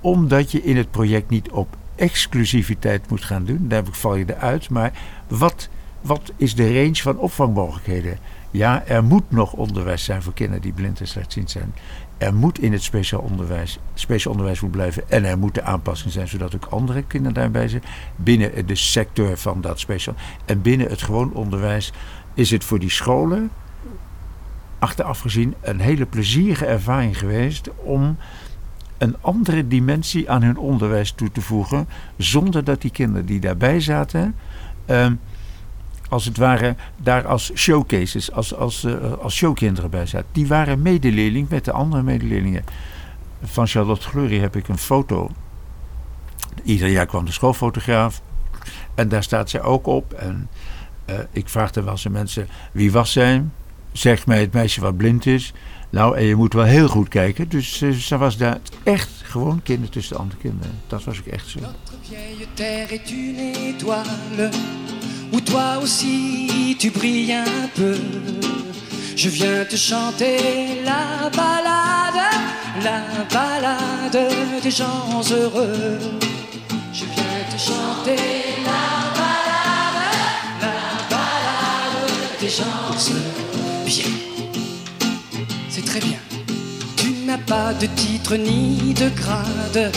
S5: Omdat je in het project niet op exclusiviteit moet gaan doen. Daar val je eruit. Maar wat, wat is de range van opvangmogelijkheden? Ja, er moet nog onderwijs zijn voor kinderen die blind en slechtziend zijn. Er moet in het speciaal onderwijs, speciaal onderwijs moet blijven. En er moeten aanpassingen zijn, zodat ook andere kinderen daarbij zijn. Binnen de sector van dat speciaal. En binnen het gewoon onderwijs is het voor die scholen, achteraf gezien, een hele plezierige ervaring geweest om een andere dimensie aan hun onderwijs toe te voegen. Zonder dat die kinderen die daarbij zaten. Ehm, als het ware daar als showcases, als, als, uh, als showkinderen bij zaten. Die waren medeleerling met de andere medeleerlingen. Van Charlotte Glory heb ik een foto. Ieder jaar kwam de schoolfotograaf. En daar staat zij ook op. En uh, ik vraagde wel eens mensen: wie was zij? Zeg mij het meisje wat blind is. Nou, en je moet wel heel goed kijken. Dus uh, ze was daar echt gewoon kinder tussen de andere kinderen. Dat was ook echt zo.
S8: où toi aussi tu brilles un peu. Je viens te chanter la balade, la balade des gens heureux. Je viens te chanter la balade, la balade des gens heureux. Très bien. Tu n'as pas de titre ni de grade,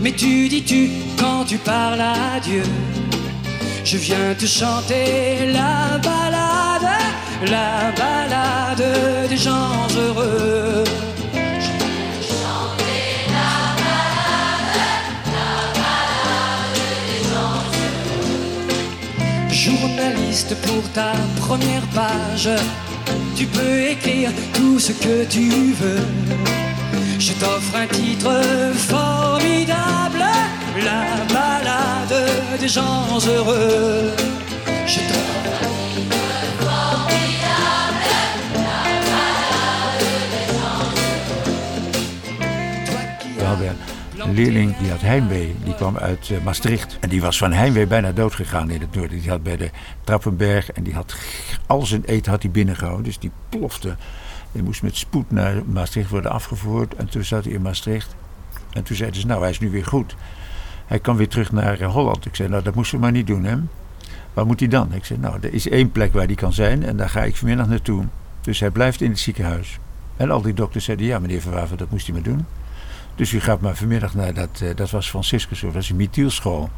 S8: mais tu dis tu quand tu parles à Dieu. Je viens te chanter la balade, la balade des gens heureux. Journaliste pour ta première page, tu peux écrire tout ce que tu veux. Je t'offre un titre formidable la balade des gens heureux. Je
S5: We hadden een leerling die had heimwee, die kwam uit uh, Maastricht. En die was van heimwee bijna dood gegaan in het noorden. Die had bij de Trappenberg en die had al zijn eten had hij binnengehouden. Dus die plofte. Die moest met spoed naar Maastricht worden afgevoerd. En toen zat hij in Maastricht. En toen zeiden ze, nou hij is nu weer goed. Hij kan weer terug naar eh, Holland. Ik zei, nou dat moesten we maar niet doen hè. Waar moet hij dan? Ik zei, nou er is één plek waar hij kan zijn en daar ga ik vanmiddag naartoe. Dus hij blijft in het ziekenhuis. En al die dokters zeiden, ja meneer Van Waver, dat moest hij maar doen. Dus u gaat maar vanmiddag naar dat, uh, dat was Franciscus, dat was een Mithielschool.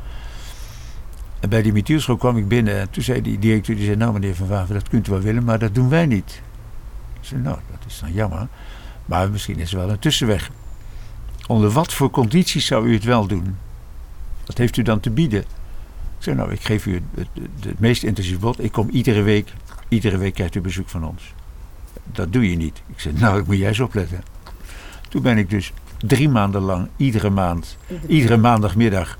S5: En bij die Mithielschool kwam ik binnen en toen zei die directeur, die zei, nou meneer Van Waver, dat kunt u wel willen, maar dat doen wij niet. Ik zei, nou dat is dan jammer. Maar misschien is er wel een tussenweg. Onder wat voor condities zou u het wel doen? Wat heeft u dan te bieden? Ik zei, nou, ik geef u het, het, meest intensieve bod. Ik kom iedere week. Iedere week krijgt u bezoek van ons. Dat doe je niet. Ik zei, nou, ik moet jij opletten. Toen ben ik dus drie maanden lang, iedere maand, iedere maandagmiddag,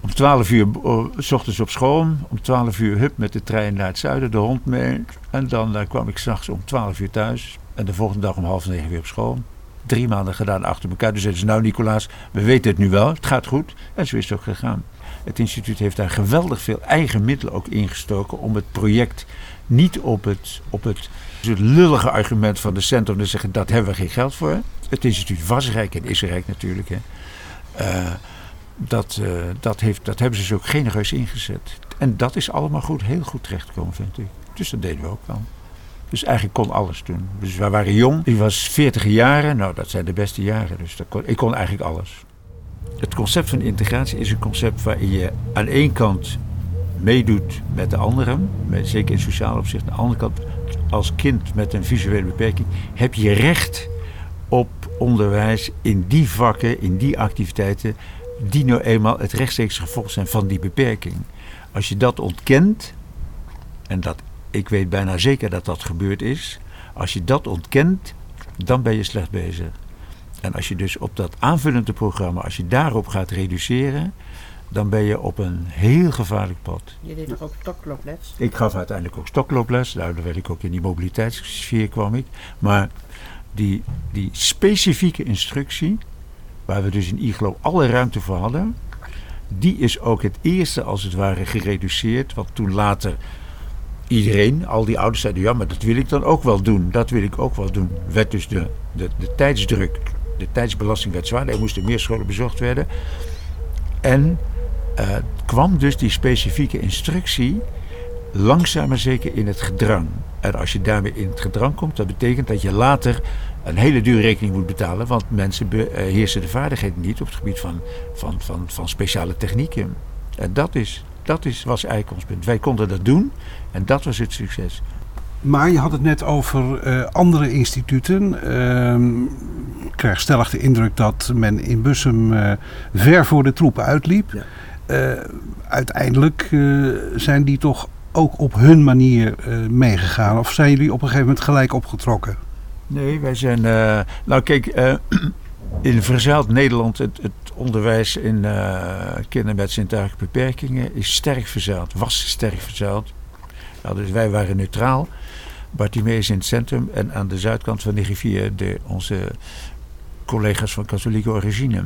S5: om 12 uur oh, s ochtends op school, om 12 uur hup met de trein naar het zuiden, de hond mee. En dan uh, kwam ik s'nachts om 12 uur thuis. En de volgende dag om half negen weer op school. Drie maanden gedaan achter elkaar. Dus zeiden ze, nou Nicolaas, we weten het nu wel, het gaat goed. En zo is het ook gegaan. Het instituut heeft daar geweldig veel eigen middelen ook ingestoken om het project niet op het, op het, het lullige argument van de centrum te zeggen, dat hebben we geen geld voor. Het instituut was rijk en is rijk natuurlijk. Hè. Uh, dat, uh, dat, heeft, dat hebben ze dus ook genereus ingezet. En dat is allemaal goed, heel goed terechtgekomen, vind ik. Dus dat deden we ook wel. Dus eigenlijk kon alles doen. Dus we waren jong. Ik was 40 jaren. Nou, dat zijn de beste jaren. Dus kon, ik kon eigenlijk alles. Het concept van integratie is een concept waarin je aan één kant meedoet met de anderen. Met, zeker in sociaal opzicht. Aan de andere kant, als kind met een visuele beperking, heb je recht op onderwijs in die vakken, in die activiteiten, die nou eenmaal het rechtstreeks gevolg zijn van die beperking. Als je dat ontkent, en dat, ik weet bijna zeker dat dat gebeurd is, als je dat ontkent, dan ben je slecht bezig. En als je dus op dat aanvullende programma, als je daarop gaat reduceren, dan ben je op een heel gevaarlijk pad.
S4: Je deed toch ook stoklooples?
S5: Ik gaf uiteindelijk ook stoklooples. Werd ik ook in die mobiliteitssfeer kwam ik. Maar die, die specifieke instructie, waar we dus in IGLO alle ruimte voor hadden, die is ook het eerste als het ware gereduceerd. Want toen later iedereen, al die ouders zeiden, ja, maar dat wil ik dan ook wel doen. Dat wil ik ook wel doen. Werd dus de, de, de tijdsdruk, de tijdsbelasting werd zwaarder. Er moesten meer scholen bezocht werden. En uh, kwam dus die specifieke instructie langzaam maar zeker in het gedrang. En als je daarmee in het gedrang komt, dat betekent dat je later een hele dure rekening moet betalen. Want mensen beheersen de vaardigheden niet op het gebied van, van, van, van speciale technieken. En dat, is, dat is, was eigenlijk ons punt. Wij konden dat doen en dat was het succes.
S2: Maar je had het net over uh, andere instituten. Uh, ik krijg stellig de indruk dat men in Bussum uh, ver voor de troepen uitliep. Ja. Uiteindelijk zijn die toch ook op hun manier meegegaan? Of zijn jullie op een gegeven moment gelijk opgetrokken?
S5: Nee, wij zijn. Uh, nou, kijk, uh, in verzeild Nederland, het, het onderwijs in kinderen met zintuigelijke beperkingen is sterk verzeild, was sterk verzeild. Nou, dus wij waren neutraal. Bartimeus in het centrum en aan de zuidkant van de rivier de, onze collega's van katholieke origine.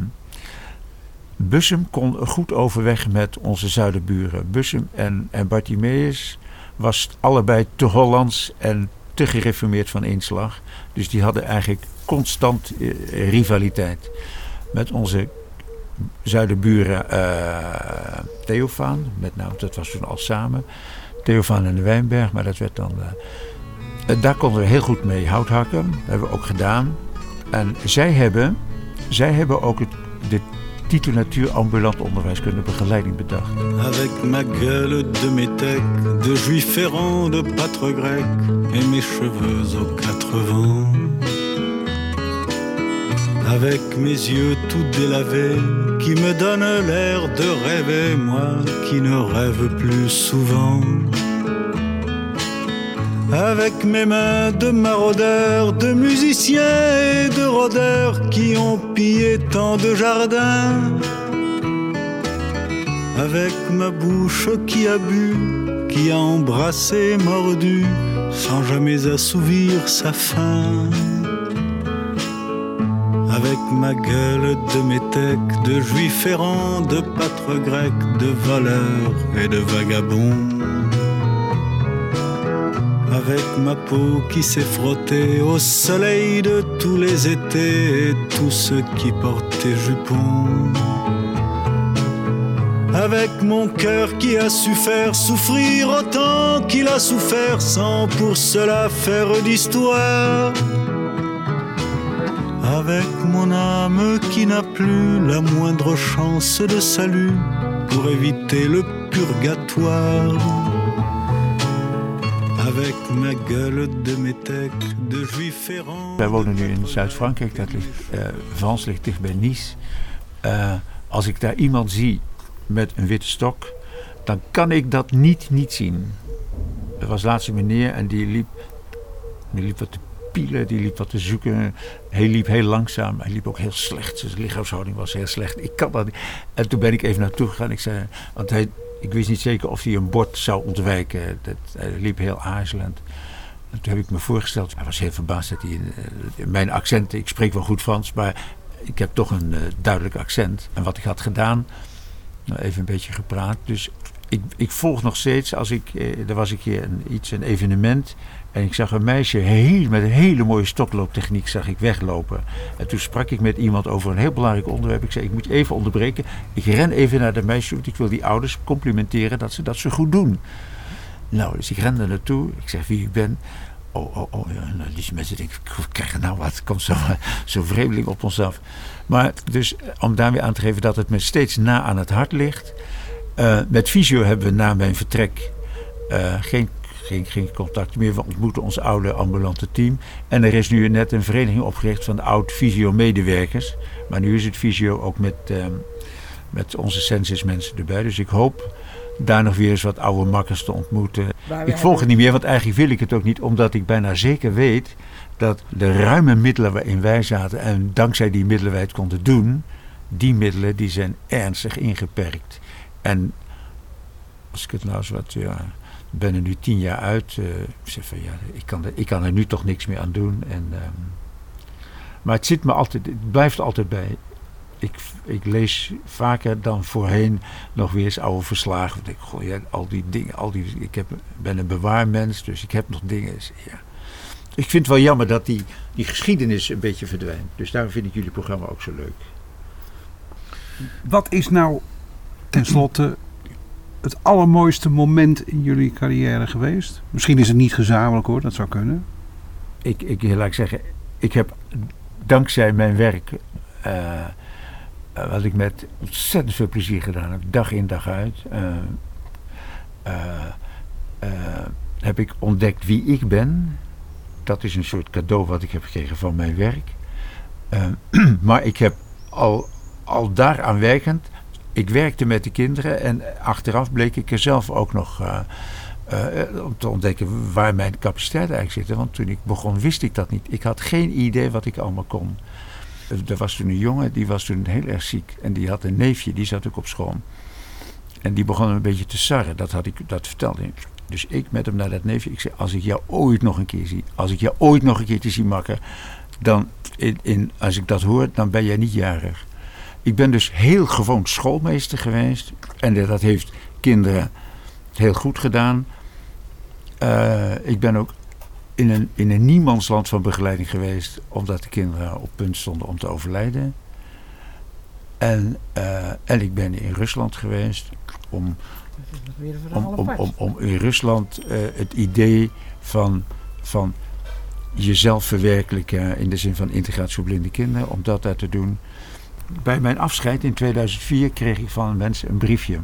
S5: Bussum kon goed overweg met onze zuiderburen. Bussum en, en Bartimeus was allebei te Hollands en te gereformeerd van inslag. Dus die hadden eigenlijk constant eh, rivaliteit. Met onze zuiderburen uh, Theofaan, met name, dat was toen al samen. Theofaan en de Wijnberg, maar dat werd dan. Uh, daar konden we heel goed mee hout hakken. Dat hebben we ook gedaan. En zij hebben, zij hebben ook het, onderwijskunde begeleiding bedacht.
S9: Avec ma gueule de métèque, de juif errant, de pâtre grec et mes cheveux aux quatre vents. Avec mes yeux tout délavés, qui me donnent l'air de rêver, moi qui ne rêve plus souvent. Avec mes mains de maraudeurs, de musiciens et de rôdeurs qui ont pillé tant de jardins. Avec ma bouche qui a bu, qui a embrassé, mordu, sans jamais assouvir sa faim. Avec ma gueule de métèque, de juif errant, de pâtre grec, de voleur et de vagabond avec ma peau qui s'est frottée au soleil de tous les étés et tous ceux qui portaient jupons. Avec mon cœur qui a su faire souffrir autant qu'il a souffert sans pour cela faire d'histoire. Avec mon âme qui n'a plus la moindre chance de salut pour éviter le purgatoire
S5: Wij wonen nu in Zuid-Frankrijk, dat ligt, Frans ligt dicht bij Nice. Uh, als ik daar iemand zie met een witte stok, dan kan ik dat niet niet zien. Er was laatst een meneer en die liep, die liep wat te pielen, die liep wat te zoeken. Hij liep heel langzaam, hij liep ook heel slecht. Zijn lichaamshouding was heel slecht. Ik kan dat niet. En toen ben ik even naartoe gegaan. Ik zei, want hij, ik wist niet zeker of hij een bord zou ontwijken. Dat, hij liep heel aarzelend. En toen heb ik me voorgesteld, hij was heel verbaasd dat hij, uh, mijn accent, ik spreek wel goed Frans, maar ik heb toch een uh, duidelijk accent. En wat ik had gedaan, nou, even een beetje gepraat. Dus ik, ik volg nog steeds, als ik, eh, er was een keer een, iets, een evenement. En ik zag een meisje heel, met een hele mooie stoklooptechniek zag ik weglopen. En toen sprak ik met iemand over een heel belangrijk onderwerp. Ik zei, ik moet even onderbreken. Ik ren even naar de meisje, want ik wil die ouders complimenteren dat ze dat zo goed doen. Nou, dus ik rende naartoe. Ik zeg wie ik ben. Oh, oh, oh. Ja, nou, die mensen denken, we krijgen nou wat. Komt zo, zo vreemdeling op ons af. Maar dus om daar weer aan te geven dat het me steeds na aan het hart ligt. Uh, met Visio hebben we na mijn vertrek uh, geen, geen, geen contact meer. We ontmoeten ons oude ambulante team. En er is nu net een vereniging opgericht van oud Visio-medewerkers. Maar nu is het Visio ook met, uh, met onze census mensen erbij. Dus ik hoop daar nog weer eens wat oude makkers te ontmoeten. Ik volg het niet meer, want eigenlijk wil ik het ook niet, omdat ik bijna zeker weet dat de ruime middelen waarin wij zaten en dankzij die middelen wij het konden doen, die middelen die zijn ernstig ingeperkt. En als ik het nou eens wat, ja, ben er nu tien jaar uit, uh, ik zeg van ja, ik kan, er, ik kan er nu toch niks meer aan doen. En, um, maar het zit me altijd, het blijft altijd bij. Ik, ik lees vaker dan voorheen nog weer eens oude verslagen. Ik, al die dingen, al die, ik heb, ben een bewaarmens, dus ik heb nog dingen. Ja. Ik vind het wel jammer dat die, die geschiedenis een beetje verdwijnt. Dus daarom vind ik jullie programma ook zo leuk.
S2: Wat is nou tenslotte het allermooiste moment in jullie carrière geweest? Misschien is het niet gezamenlijk hoor, dat zou kunnen.
S5: Ik, ik laat ik zeggen, ik heb dankzij mijn werk, uh, wat ik met ontzettend veel plezier gedaan heb, dag in dag uit, uh, uh, heb ik ontdekt wie ik ben. Dat is een soort cadeau wat ik heb gekregen van mijn werk. maar ik heb al, al daaraan werkend ik werkte met de kinderen en achteraf bleek ik er zelf ook nog uh, uh, om te ontdekken waar mijn capaciteit eigenlijk zit. Want toen ik begon wist ik dat niet. Ik had geen idee wat ik allemaal kon. Er was toen een jongen, die was toen heel erg ziek. En die had een neefje, die zat ook op school. En die begon een beetje te sarren, dat, had ik, dat vertelde ik. Dus ik met hem naar dat neefje. Ik zei, als ik jou ooit nog een keer zie, als ik jou ooit nog een keer te zien makken, dan, in, in, als ik dat hoor, dan ben jij niet jarig. Ik ben dus heel gewoon schoolmeester geweest. En dat heeft kinderen heel goed gedaan. Uh, ik ben ook in een, in een niemandsland van begeleiding geweest, omdat de kinderen op punt stonden om te overlijden. En, uh, en ik ben in Rusland geweest om, om, om, om, om in Rusland uh, het idee van, van jezelf verwerkelijken in de zin van integratie voor blinde kinderen, om dat daar te doen bij mijn afscheid in 2004 kreeg ik van mensen een briefje.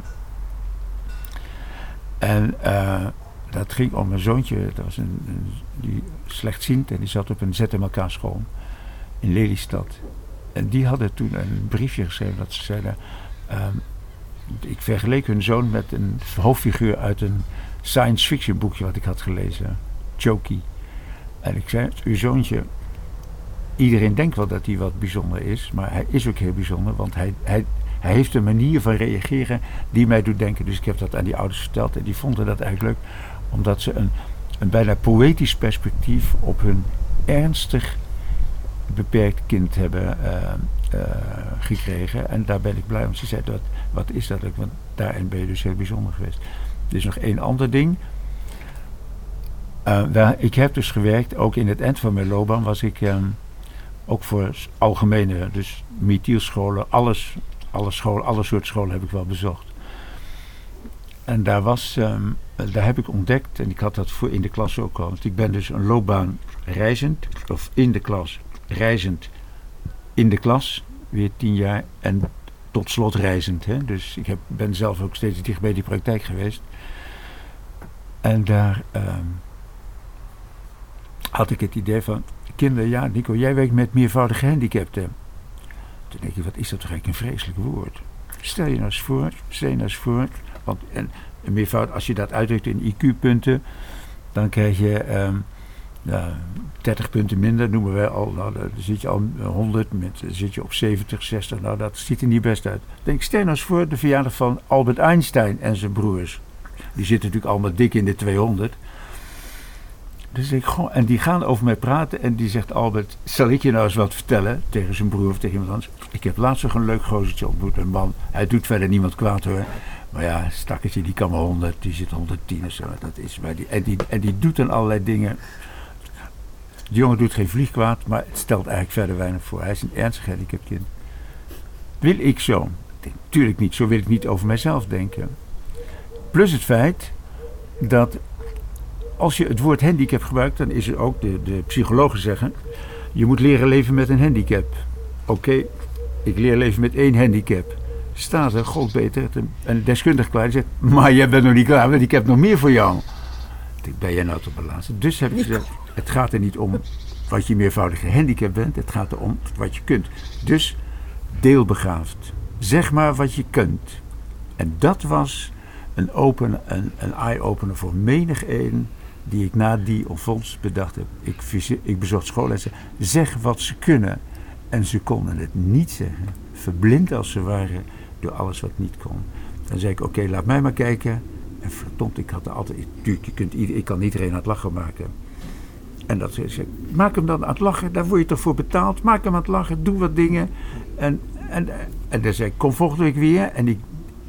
S5: En uh, dat ging om mijn zoontje, dat was een, een, die slechtziend en die zat op een ZMLK school in Lelystad. En die hadden toen een briefje geschreven dat ze zeiden... Uh, ik vergeleek hun zoon met een hoofdfiguur uit een science fiction boekje wat ik had gelezen. Choky. En ik zei, uw zoontje iedereen denkt wel dat hij wat bijzonder is, maar hij is ook heel bijzonder, want hij, hij, hij heeft een manier van reageren die mij doet denken. Dus ik heb dat aan die ouders verteld en die vonden dat eigenlijk leuk, omdat ze een, een bijna poëtisch perspectief op hun ernstig beperkt kind hebben uh, uh, gekregen. En daar ben ik blij, want ze zei, dat, wat is dat? Want daarin ben je dus heel bijzonder geweest. Er is nog één ander ding. Waar, ik heb dus gewerkt, ook in het eind van mijn loopbaan was ik... Um, ook voor algemene, dus metielscholen, alles, alle, scholen, alle soorten scholen heb ik wel bezocht. En daar, was, um, daar heb ik ontdekt, en ik had dat voor in de klas ook al. Want ik ben dus een loopbaan reizend, of in de klas, reizend in de klas, weer tien jaar, en tot slot reizend. Hè? Dus ik heb, ben zelf ook steeds dicht bij die praktijk geweest. En daar, um, had ik het idee van, kinderen, ja Nico, jij werkt met meervoudige gehandicapten. Toen denk ik, wat is dat toch eigenlijk een vreselijk woord. Stel je nou eens voor, stel je nou eens voor, want en, een meervoud, als je dat uitdrukt in IQ-punten, dan krijg je ehm, ja, 30 punten minder, noemen wij al. Nou, dan zit je al 100, met, dan zit je op 70, 60. Nou, dat ziet er niet best uit. Denk, stel nou eens voor de verjaardag van Albert Einstein en zijn broers. Die zitten natuurlijk allemaal dik in de 200. Dus en die gaan over mij praten en die zegt Albert, zal ik je nou eens wat vertellen tegen zijn broer of tegen iemand anders? Ik heb laatst nog een leuk gozertje ontmoet, een man. Hij doet verder niemand kwaad hoor. Maar ja, stakkertje, die kan maar 100, die zit 110 of zo. Dat is bij die, en, die, en die doet dan allerlei dingen. De jongen doet geen vliegkwaad, maar het stelt eigenlijk verder weinig voor. Hij is een ernstig handicapt kind. Wil ik zo? Tuurlijk niet, zo wil ik niet over mijzelf denken. Plus het feit dat als je het woord handicap gebruikt, dan is er ook, de, de psychologen zeggen, je moet leren leven met een handicap. Oké, ik leer leven met één handicap. Staat er, god beter, een deskundige klaar die zegt, maar jij bent nog niet klaar, want ik heb nog meer voor jou. Ben jij nou tot laatste. Dus heb ik gezegd, het gaat er niet om wat je meervoudige handicap bent, het gaat erom wat je kunt. Dus deelbegaafd. Zeg maar wat je kunt. En dat was een, open, een, een eye-opener voor menig een die ik na die ontvondst bedacht heb. Ik, ik bezocht schoollessen. Zeg wat ze kunnen. En ze konden het niet zeggen. Verblind als ze waren door alles wat niet kon. Dan zei ik, oké, laat mij maar kijken. En verdomd, ik had er altijd... Je kunt, ik kan iedereen aan het lachen maken. En dat zei ik, maak hem dan aan het lachen. Daar word je toch voor betaald. Maak hem aan het lachen. Doe wat dingen. En, en, en dan zei ik, kom volgende week weer. En ik,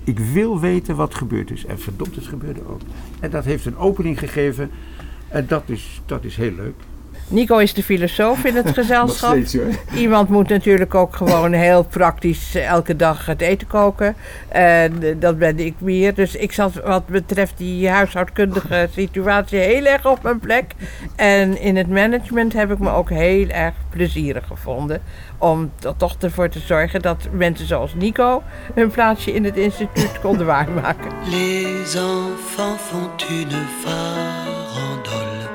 S5: ik wil weten wat gebeurd is. En verdomd, het gebeurde ook. En dat heeft een opening gegeven. En dat is, dat is heel leuk.
S4: Nico is de filosoof in het gezelschap. Iemand moet natuurlijk ook gewoon heel praktisch elke dag het eten koken. En eh, dat ben ik meer. Dus ik zat wat betreft die huishoudkundige situatie heel erg op mijn plek. En in het management heb ik me ook heel erg plezierig gevonden. Om er toch ervoor te zorgen dat mensen zoals Nico hun plaatsje in het instituut konden waarmaken.
S10: Les enfants font une farandole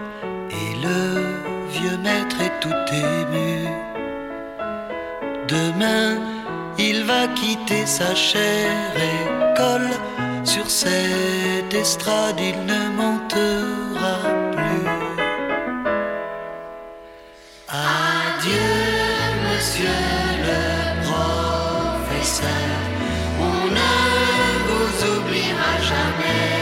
S10: et le vieux maître est tout ému. Demain, il va quitter sa chère école. Sur cette estrade, il ne montera plus. Adieu, monsieur le professeur. On ne vous oubliera jamais.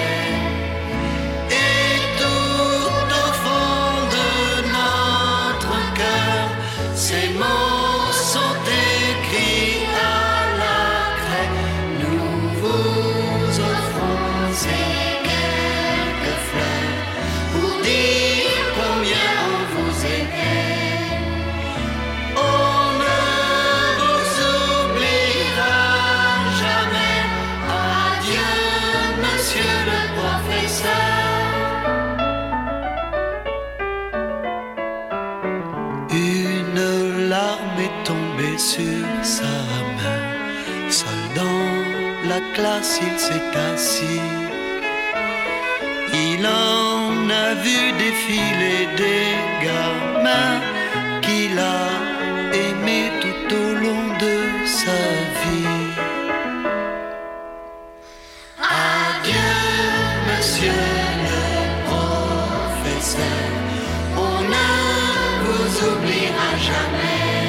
S10: Larme est tombée sur sa main. Seul dans la classe, il s'est assis. Il en a vu défiler des gamins qu'il a aimés tout au long de sa vie. Adieu, monsieur t'oubliera jamais.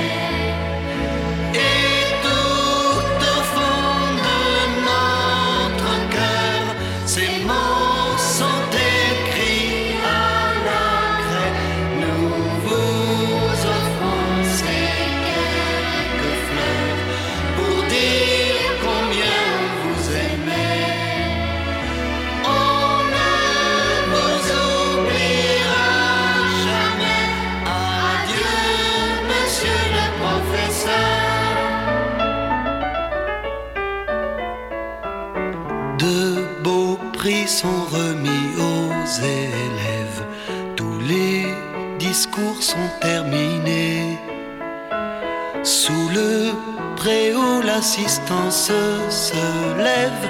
S10: L'assistance se lève.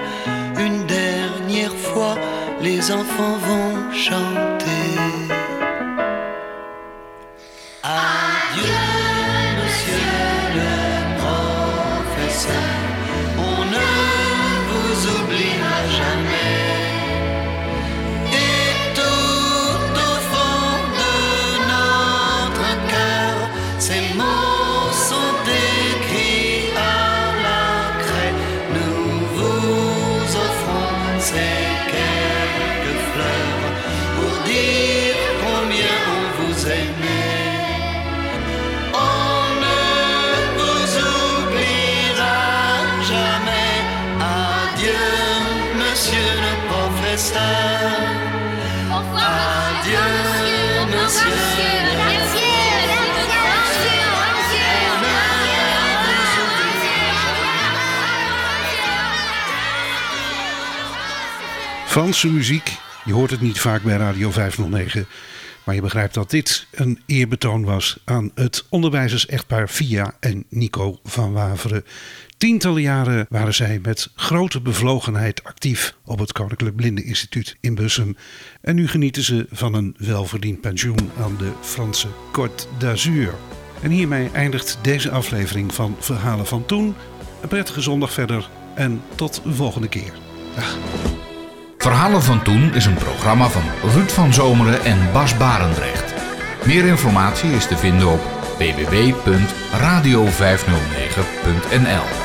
S10: Une dernière fois, les enfants vont chanter.
S2: Franse muziek, je hoort het niet vaak bij Radio 509. Maar je begrijpt dat dit een eerbetoon was aan het onderwijzers-echtpaar Via en Nico van Waveren. Tientallen jaren waren zij met grote bevlogenheid actief op het Koninklijk Blindeninstituut in Bussum. En nu genieten ze van een welverdiend pensioen aan de Franse Côte d'Azur. En hiermee eindigt deze aflevering van Verhalen van Toen. Een prettige zondag verder en tot de volgende keer. Dag.
S1: Verhalen van Toen is een programma van Ruud van Zomeren en Bas Barendrecht. Meer informatie is te vinden op www.radio509.nl